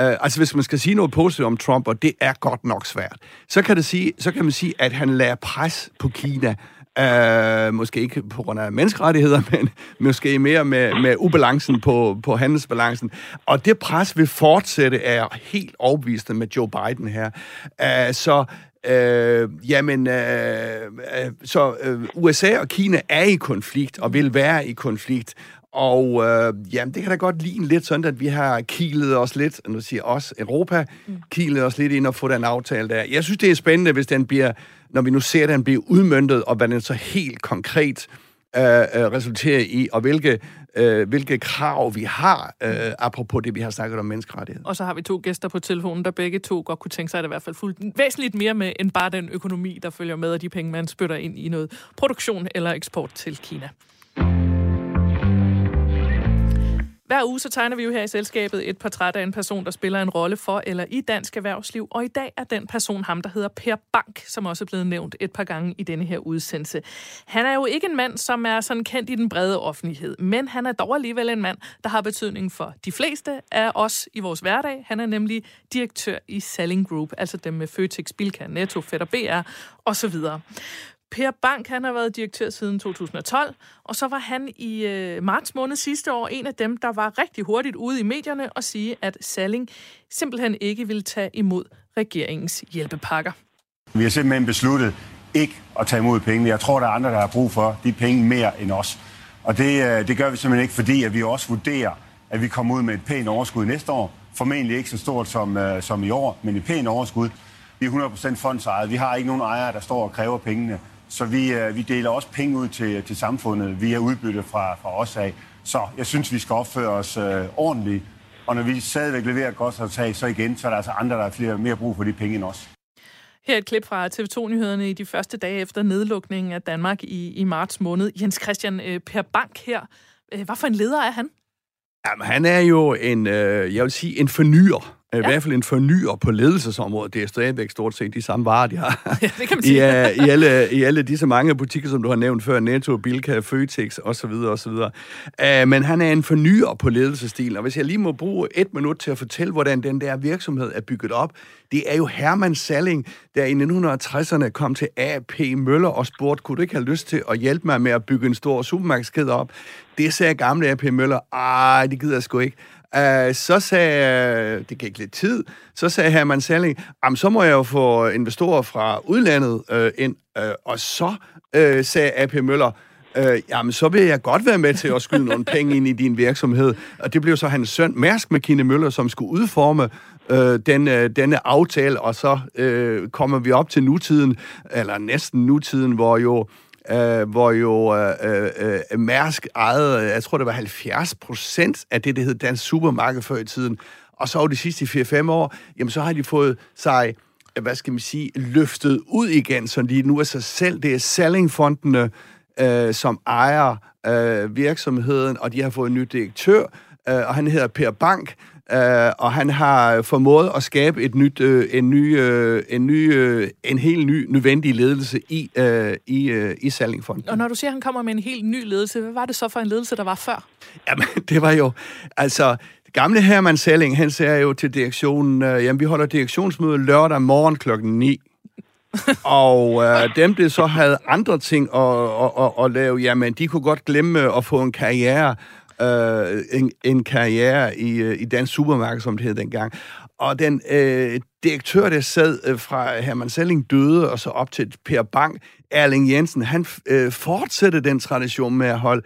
Uh, altså, hvis man skal sige noget positivt om Trump, og det er godt nok svært, så kan, det sige, så kan man sige, at han lader pres på Kina. Uh, måske ikke på grund af menneskerettigheder, men måske mere med, med ubalancen på, på handelsbalancen. Og det pres vil fortsætte, er helt overbevist med Joe Biden her. Uh, så Øh, jamen, øh, øh, så øh, USA og Kina er i konflikt, og vil være i konflikt. Og øh, jamen, det kan da godt ligne lidt sådan, at vi har kilet os lidt, nu siger os, Europa, mm. kilet os lidt ind og få den aftale der. Jeg synes, det er spændende, hvis den bliver, når vi nu ser, at den bliver udmyndtet, og hvad den så helt konkret øh, øh, øh resulterer i, og hvilke, øh, hvilke krav vi har, øh, apropos det, vi har snakket om menneskerettighed. Og så har vi to gæster på telefonen, der begge to godt kunne tænke sig, at det i hvert fald fuldt væsentligt mere med, end bare den økonomi, der følger med, og de penge, man spytter ind i noget produktion eller eksport til Kina. Hver uge så tegner vi jo her i selskabet et portræt af en person, der spiller en rolle for eller i dansk erhvervsliv. Og i dag er den person ham, der hedder Per Bank, som også er blevet nævnt et par gange i denne her udsendelse. Han er jo ikke en mand, som er sådan kendt i den brede offentlighed, men han er dog alligevel en mand, der har betydning for de fleste af os i vores hverdag. Han er nemlig direktør i Selling Group, altså dem med Føtex, Bilka, Netto, Fætter BR osv. Per Bank, han har været direktør siden 2012, og så var han i øh, marts måned sidste år en af dem, der var rigtig hurtigt ude i medierne og sige, at Salling simpelthen ikke ville tage imod regeringens hjælpepakker. Vi har simpelthen besluttet ikke at tage imod pengene. Jeg tror, der er andre, der har brug for de penge mere end os. Og det, øh, det gør vi simpelthen ikke, fordi at vi også vurderer, at vi kommer ud med et pænt overskud næste år. Formentlig ikke så stort som, øh, som i år, men et pænt overskud. Vi er 100% fondsejet. Vi har ikke nogen ejere, der står og kræver pengene. Så vi, øh, vi deler også penge ud til, til samfundet via udbytte fra, fra os af. Så jeg synes, vi skal opføre os øh, ordentligt. Og når vi stadigvæk leverer et godt resultat, så igen, så er der altså andre, der har flere, mere brug for de penge end os. Her er et klip fra TV2-nyhederne i de første dage efter nedlukningen af Danmark i, i marts måned. Jens Christian øh, Per Bank her. Øh, hvad for en leder er han? Jamen, han er jo en, øh, jeg vil sige, en fornyer. Ja. I hvert fald en fornyer på ledelsesområdet. Det er stadigvæk stort set de samme varer, de har. Ja, det kan man sige. I, uh, i, alle, I alle disse mange butikker, som du har nævnt før, Netto, Bilka, Føtex osv. osv. Uh, men han er en fornyer på ledelsestilen, og hvis jeg lige må bruge et minut til at fortælle, hvordan den der virksomhed er bygget op, det er jo Hermann Salling, der i 1960'erne kom til AP Møller og spurgte, kunne du ikke have lyst til at hjælpe mig med at bygge en stor supermarkedskæde op? Det sagde gamle AP Møller, ej, det gider jeg sgu ikke. Uh, så sagde, øh, det gik lidt tid, så sagde Herman Salling, så må jeg jo få investorer fra udlandet uh, ind. Uh, og så uh, sagde AP Møller, øh, jamen så vil jeg godt være med til at skyde nogle penge ind i din virksomhed. Og det blev så hans søn, Mærsk McKinney Møller, som skulle udforme øh, den, øh, denne aftale, og så øh, kommer vi op til nutiden, eller næsten nutiden, hvor jo øh, hvor jo øh, øh, Mærsk ejede, jeg tror det var 70 procent af det, der hed Dansk Supermarked før i tiden. Og så over de sidste 4-5 år, jamen så har de fået sig, øh, hvad skal man sige, løftet ud igen, så de nu er sig selv. Det er sellingfondene, øh, som ejer øh, virksomheden, og de har fået en ny direktør, øh, og han hedder Per Bank, Uh, og han har formået at skabe et nyt, uh, en ny, uh, en ny, uh, en helt ny nødvendig ledelse i uh, i uh, i Salingfonden. Og når du siger, at han kommer med en helt ny ledelse, hvad var det så for en ledelse, der var før? Jamen, det var jo altså gamle Herman Salling, han sagde jo til direktionen, uh, jamen vi holder direktionsmøde lørdag morgen klokken 9. og uh, dem, der så havde andre ting at, at, at, at lave, jamen de kunne godt glemme at få en karriere øh, en, en karriere i, øh, i dansk supermarked, som det hed dengang. Og den øh, direktør, der sad øh, fra Herman Selling døde, og så op til Per Bank, Erling Jensen, han øh, fortsatte den tradition med at holde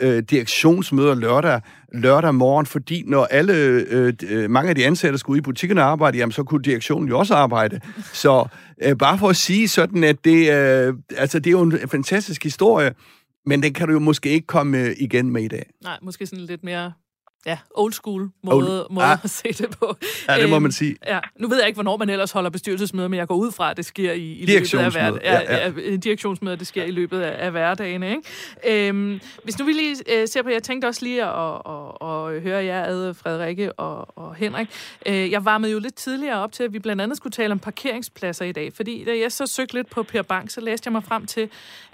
øh, direktionsmøder lørdag, lørdag morgen, fordi når alle, øh, øh, mange af de ansatte skulle i butikkerne arbejde, jamen så kunne direktionen jo også arbejde. Så øh, bare for at sige sådan, at det, øh, altså, det er jo en fantastisk historie, men den kan du jo måske ikke komme øh, igen med i dag. Nej, måske sådan lidt mere ja, old school måde, old, måde ah. at se det på. Ja, det må man sige. Ja, nu ved jeg ikke, hvornår man ellers holder bestyrelsesmøder, men jeg går ud fra, at det sker i, i løbet af hverdagen. Ja, ja. ja, direktionsmøder, det sker i løbet af, af hverdagen. Ikke? Øhm, hvis nu vi lige øh, ser på, jeg tænkte også lige at, at, at, at høre jer ad, Frederikke og, og Henrik. Øh, jeg varmede jo lidt tidligere op til, at vi blandt andet skulle tale om parkeringspladser i dag, fordi da jeg så søgte lidt på Per Bank, så læste jeg mig frem til,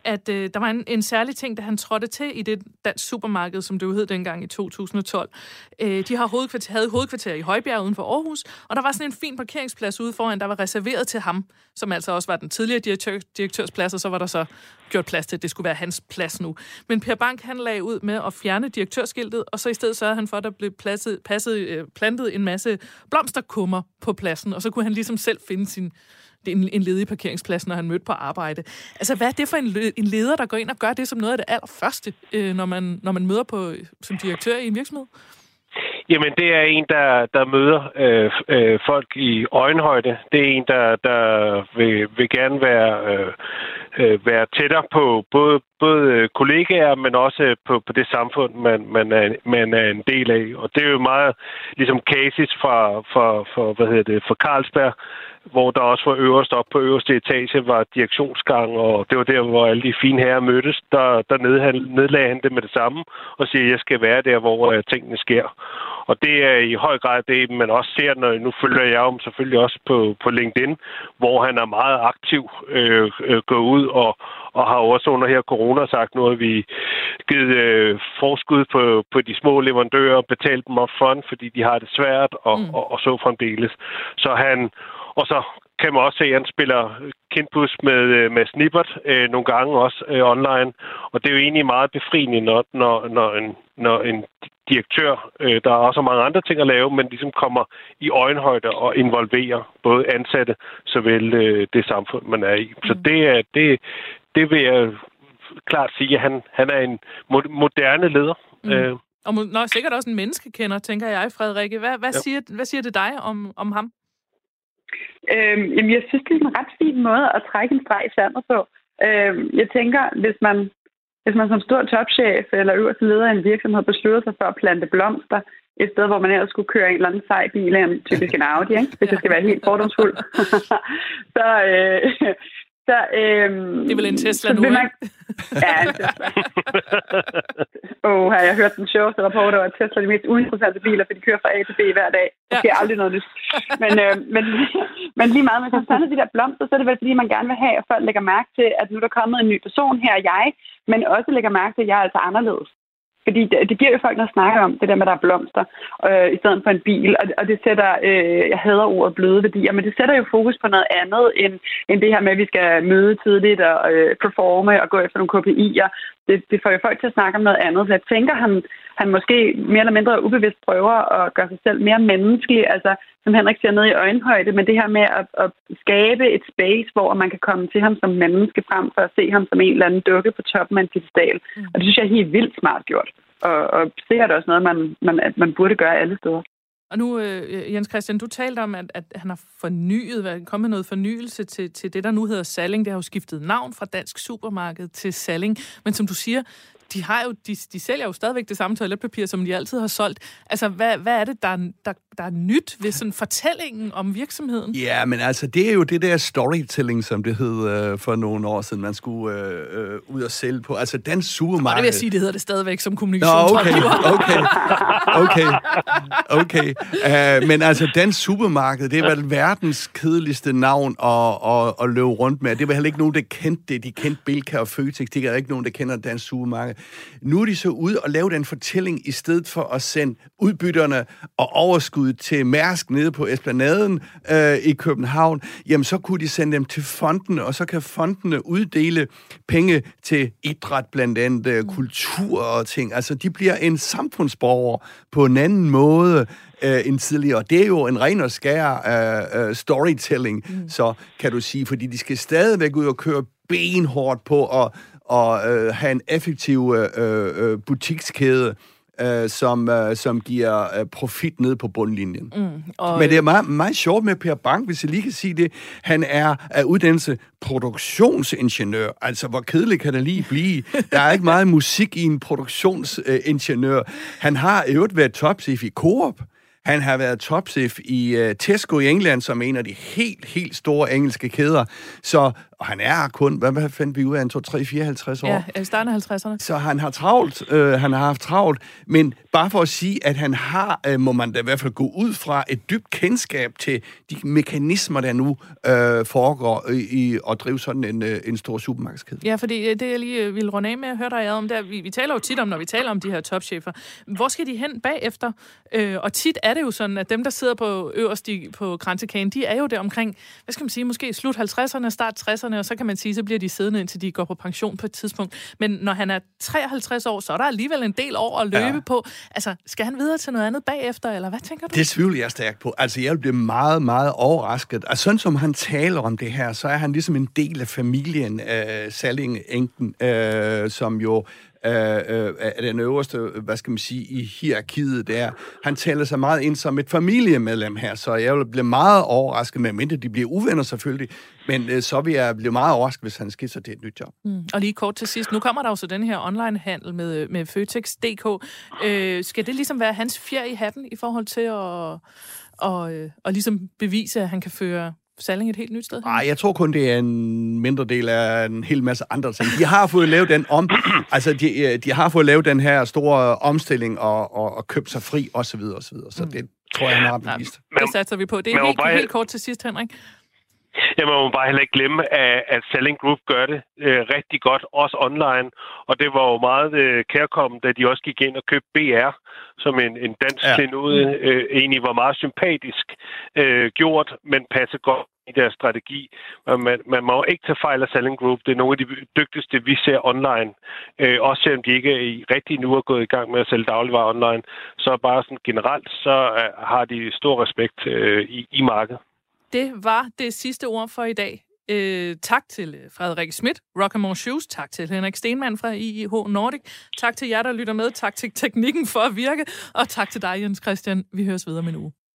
at øh, der var en, en særlig ting, da han trådte til i det dansk supermarked, som det jo hed dengang i 2012, Øh, de har hovedkvarter, havde hovedkvarter i Højbjerg uden for Aarhus, og der var sådan en fin parkeringsplads ude foran, der var reserveret til ham, som altså også var den tidligere direktør, plads, og så var der så gjort plads til, at det skulle være hans plads nu. Men Per Bank, han lagde ud med at fjerne direktørskiltet, og så i stedet sørgede han for, at der blev pladset, passet, øh, plantet en masse blomsterkummer på pladsen, og så kunne han ligesom selv finde sin en, en ledig parkeringsplads, når han mødte på arbejde. Altså, hvad er det for en, en leder, der går ind og gør det som noget af det allerførste, øh, når, man, når man møder på som direktør i en virksomhed? Jamen, det er en, der, der møder øh, øh, folk i øjenhøjde. Det er en, der, der vil, vil gerne være, øh, øh være tættere på både, både øh, kollegaer, men også øh, på, på det samfund, man, man, er, man er en del af. Og det er jo meget ligesom cases fra, fra, fra, hvad hedder det, fra Carlsberg, hvor der også var øverst op på øverste etage var direktionsgang, og det var der, hvor alle de fine herrer mødtes. Der, der nedlagde han det med det samme og siger, at jeg skal være der, hvor uh, tingene sker. Og det er i høj grad det, man også ser, når nu følger jeg om selvfølgelig også på, på LinkedIn, hvor han er meget aktiv øh, øh, går ud og, og har også under her corona sagt, nu har vi givet øh, forskud på, på de små leverandører, betalt dem op front, fordi de har det svært, og, mm. og, og så fremdeles. Så han og så kan man også se, at han spiller kindpus med, øh, med Snippert øh, nogle gange også øh, online. Og det er jo egentlig meget befriende, når, når, når, en, når en direktør, øh, der er også mange andre ting at lave, men ligesom kommer i øjenhøjde og involverer både ansatte, såvel øh, det samfund, man er i. Så mm. det, er, det, det vil jeg klart sige, at han, han er en moderne leder. Mm. Øh. Og nå, sikkert også en menneskekender, tænker jeg, Frederikke. Hvad, hvad, ja. siger, hvad siger det dig om, om ham? Øhm, jamen, jeg synes, det er en ret fin måde at trække en streg i sandet på. Øhm, jeg tænker, hvis man, hvis man som stor topchef eller øverste leder i en virksomhed beslutter sig for at plante blomster, et sted, hvor man ellers skulle køre en eller anden sej bil, en typisk en Audi, ikke? hvis det skal være helt fordomsfuld, så, øh, så, øhm, det er vel en Tesla nu, man, Ja, en Tesla. oh, har jeg hørt den sjoveste rapport over, at Tesla er de mest uinteressante biler, for de kører fra A til B hver dag. Det sker ja. aldrig noget nyt. Men, øh, men, men lige meget, man kan de der blomster, så er det vel fordi, man gerne vil have, at folk lægger mærke til, at nu er der kommet en ny person her, jeg, men også lægger mærke til, at jeg er altså anderledes. Fordi det, det giver jo folk noget at snakke om, det der med, at der er blomster, øh, i stedet for en bil. Og, og det sætter, øh, jeg hader ordet bløde værdier, men det sætter jo fokus på noget andet, end, end det her med, at vi skal møde tidligt og øh, performe og gå efter nogle KPI'er. Det, det får jo folk til at snakke om noget andet. Så jeg tænker, han, han måske mere eller mindre ubevidst prøver at gøre sig selv mere menneskelig. Altså, som Henrik ser ned i øjenhøjde, men det her med at, at skabe et space, hvor man kan komme til ham som menneske frem for at se ham som en eller anden dukke på toppen af en pedestal. Mm. Og det synes jeg er helt vildt smart gjort. Og, og sikkert også noget, man, man, at man burde gøre alle steder. Og nu, øh, Jens Christian, du talte om, at, at han har fornyet, kommet noget fornyelse til, til det, der nu hedder Salling. Det har jo skiftet navn fra Dansk Supermarked til Salling. Men som du siger, de, har jo, de, de sælger jo stadigvæk det samme toiletpapir, som de altid har solgt. Altså, hvad, hvad er det, der, der, der er nyt ved sådan fortællingen om virksomheden? Ja, men altså, det er jo det der storytelling, som det hed øh, for nogle år siden, man skulle øh, øh, ud og sælge på. Altså, den supermarked... Og det vil jeg sige, det hedder det stadigvæk som kommunikation. Nå, okay, okay, okay, okay. Uh, men altså, den supermarked, det er vel verdens kedeligste navn at, at, at løbe rundt med. Det var heller ikke nogen, der kendte det. De kendte Bilka og Føtex. Det er ikke nogen, der kender den supermarked. Nu er de så ude og lave den fortælling, i stedet for at sende udbytterne og overskud til Mærsk nede på Esplanaden øh, i København. Jamen, så kunne de sende dem til fondene, og så kan fondene uddele penge til idræt, blandt andet øh, kultur og ting. Altså, de bliver en samfundsborger på en anden måde, øh, end tidligere. Det er jo en ren og skær øh, øh, storytelling, mm. så kan du sige, fordi de skal stadigvæk ud og køre benhårdt på at og øh, have en effektiv øh, øh, butikskæde, øh, som, øh, som giver øh, profit ned på bundlinjen. Mm, og... Men det er meget, meget sjovt med Per Bank, hvis jeg lige kan sige det. Han er af uddannelse produktionsingeniør. Altså, hvor kedeligt kan det lige blive? Der er ikke meget musik i en produktionsingeniør. Han har i øvrigt været topchef i Coop. Han har været topchef i uh, Tesco i England, som er en af de helt, helt store engelske kæder. Så og han er kun, hvad, hvad fandt vi ud af, han tog 3, 54 år? Ja, i starten af 50'erne. Så han har travlt, øh, han har haft travlt, men bare for at sige, at han har, øh, må man da i hvert fald gå ud fra, et dybt kendskab til de mekanismer, der nu øh, foregår i, i at drive sådan en, øh, en stor supermarkedskæde. Ja, fordi øh, det jeg lige øh, ville runde af med at høre dig om, der, vi, vi taler jo tit om, når vi taler om de her topchefer, hvor skal de hen bagefter? Øh, og tit er det jo sådan, at dem, der sidder på øverst i, på kransekagen, de er jo der omkring, hvad skal man sige, måske slut 50'erne, start 60'erne, og så kan man sige, så bliver de siddende, indtil de går på pension på et tidspunkt. Men når han er 53 år, så er der alligevel en del år at løbe ja. på. Altså, skal han videre til noget andet bagefter, eller hvad tænker du? Det tvivler jeg stærkt på. Altså, jeg bliver meget, meget overrasket. Altså, sådan som han taler om det her, så er han ligesom en del af familien, øh, Salling-enken, øh, som jo øh, øh, af den øverste, hvad skal man sige, i hierarkiet der. Han taler sig meget ind som et familiemedlem her, så jeg vil blive meget overrasket, med mindre de bliver uvenner selvfølgelig, men øh, så vil jeg blive meget overrasket, hvis han skifter til et nyt job. Mm. Og lige kort til sidst, nu kommer der jo så den her online-handel med, øh, med Føtex.dk. Øh, skal det ligesom være hans fjer i hatten i forhold til at, og, øh, og ligesom bevise, at han kan føre Salling et helt nyt sted? Nej, jeg tror kun, det er en mindre del af en hel masse andre ting. De har fået lavet den om, altså de, øh, de har fået lavet den her store omstilling og, og, og købt sig fri osv. Så, videre, og så, videre. så det tror jeg, han har bevist. Ja, det satser vi på. Det er helt, bare... helt kort til sidst, Henrik. Ja, man må bare heller ikke glemme, at, at Selling Group gør det øh, rigtig godt, også online. Og det var jo meget øh, kærkommet, da de også gik ind og købte BR, som en, en dansk ja. klenode øh, egentlig var meget sympatisk øh, gjort, men passer godt i deres strategi. Man, man må ikke tage fejl af Selling Group. Det er nogle af de dygtigste, vi ser online. Øh, også selvom de ikke i rigtig nu er gået i gang med at sælge dagligvarer online, så bare sådan generelt, så øh, har de stor respekt øh, i, i markedet. Det var det sidste ord for i dag. Øh, tak til øh, Frederik Schmidt, Rockamore Shoes. Tak til Henrik Stenmann fra IIH Nordic. Tak til jer, der lytter med. Tak til teknikken for at virke. Og tak til dig, Jens Christian. Vi høres videre med en uge.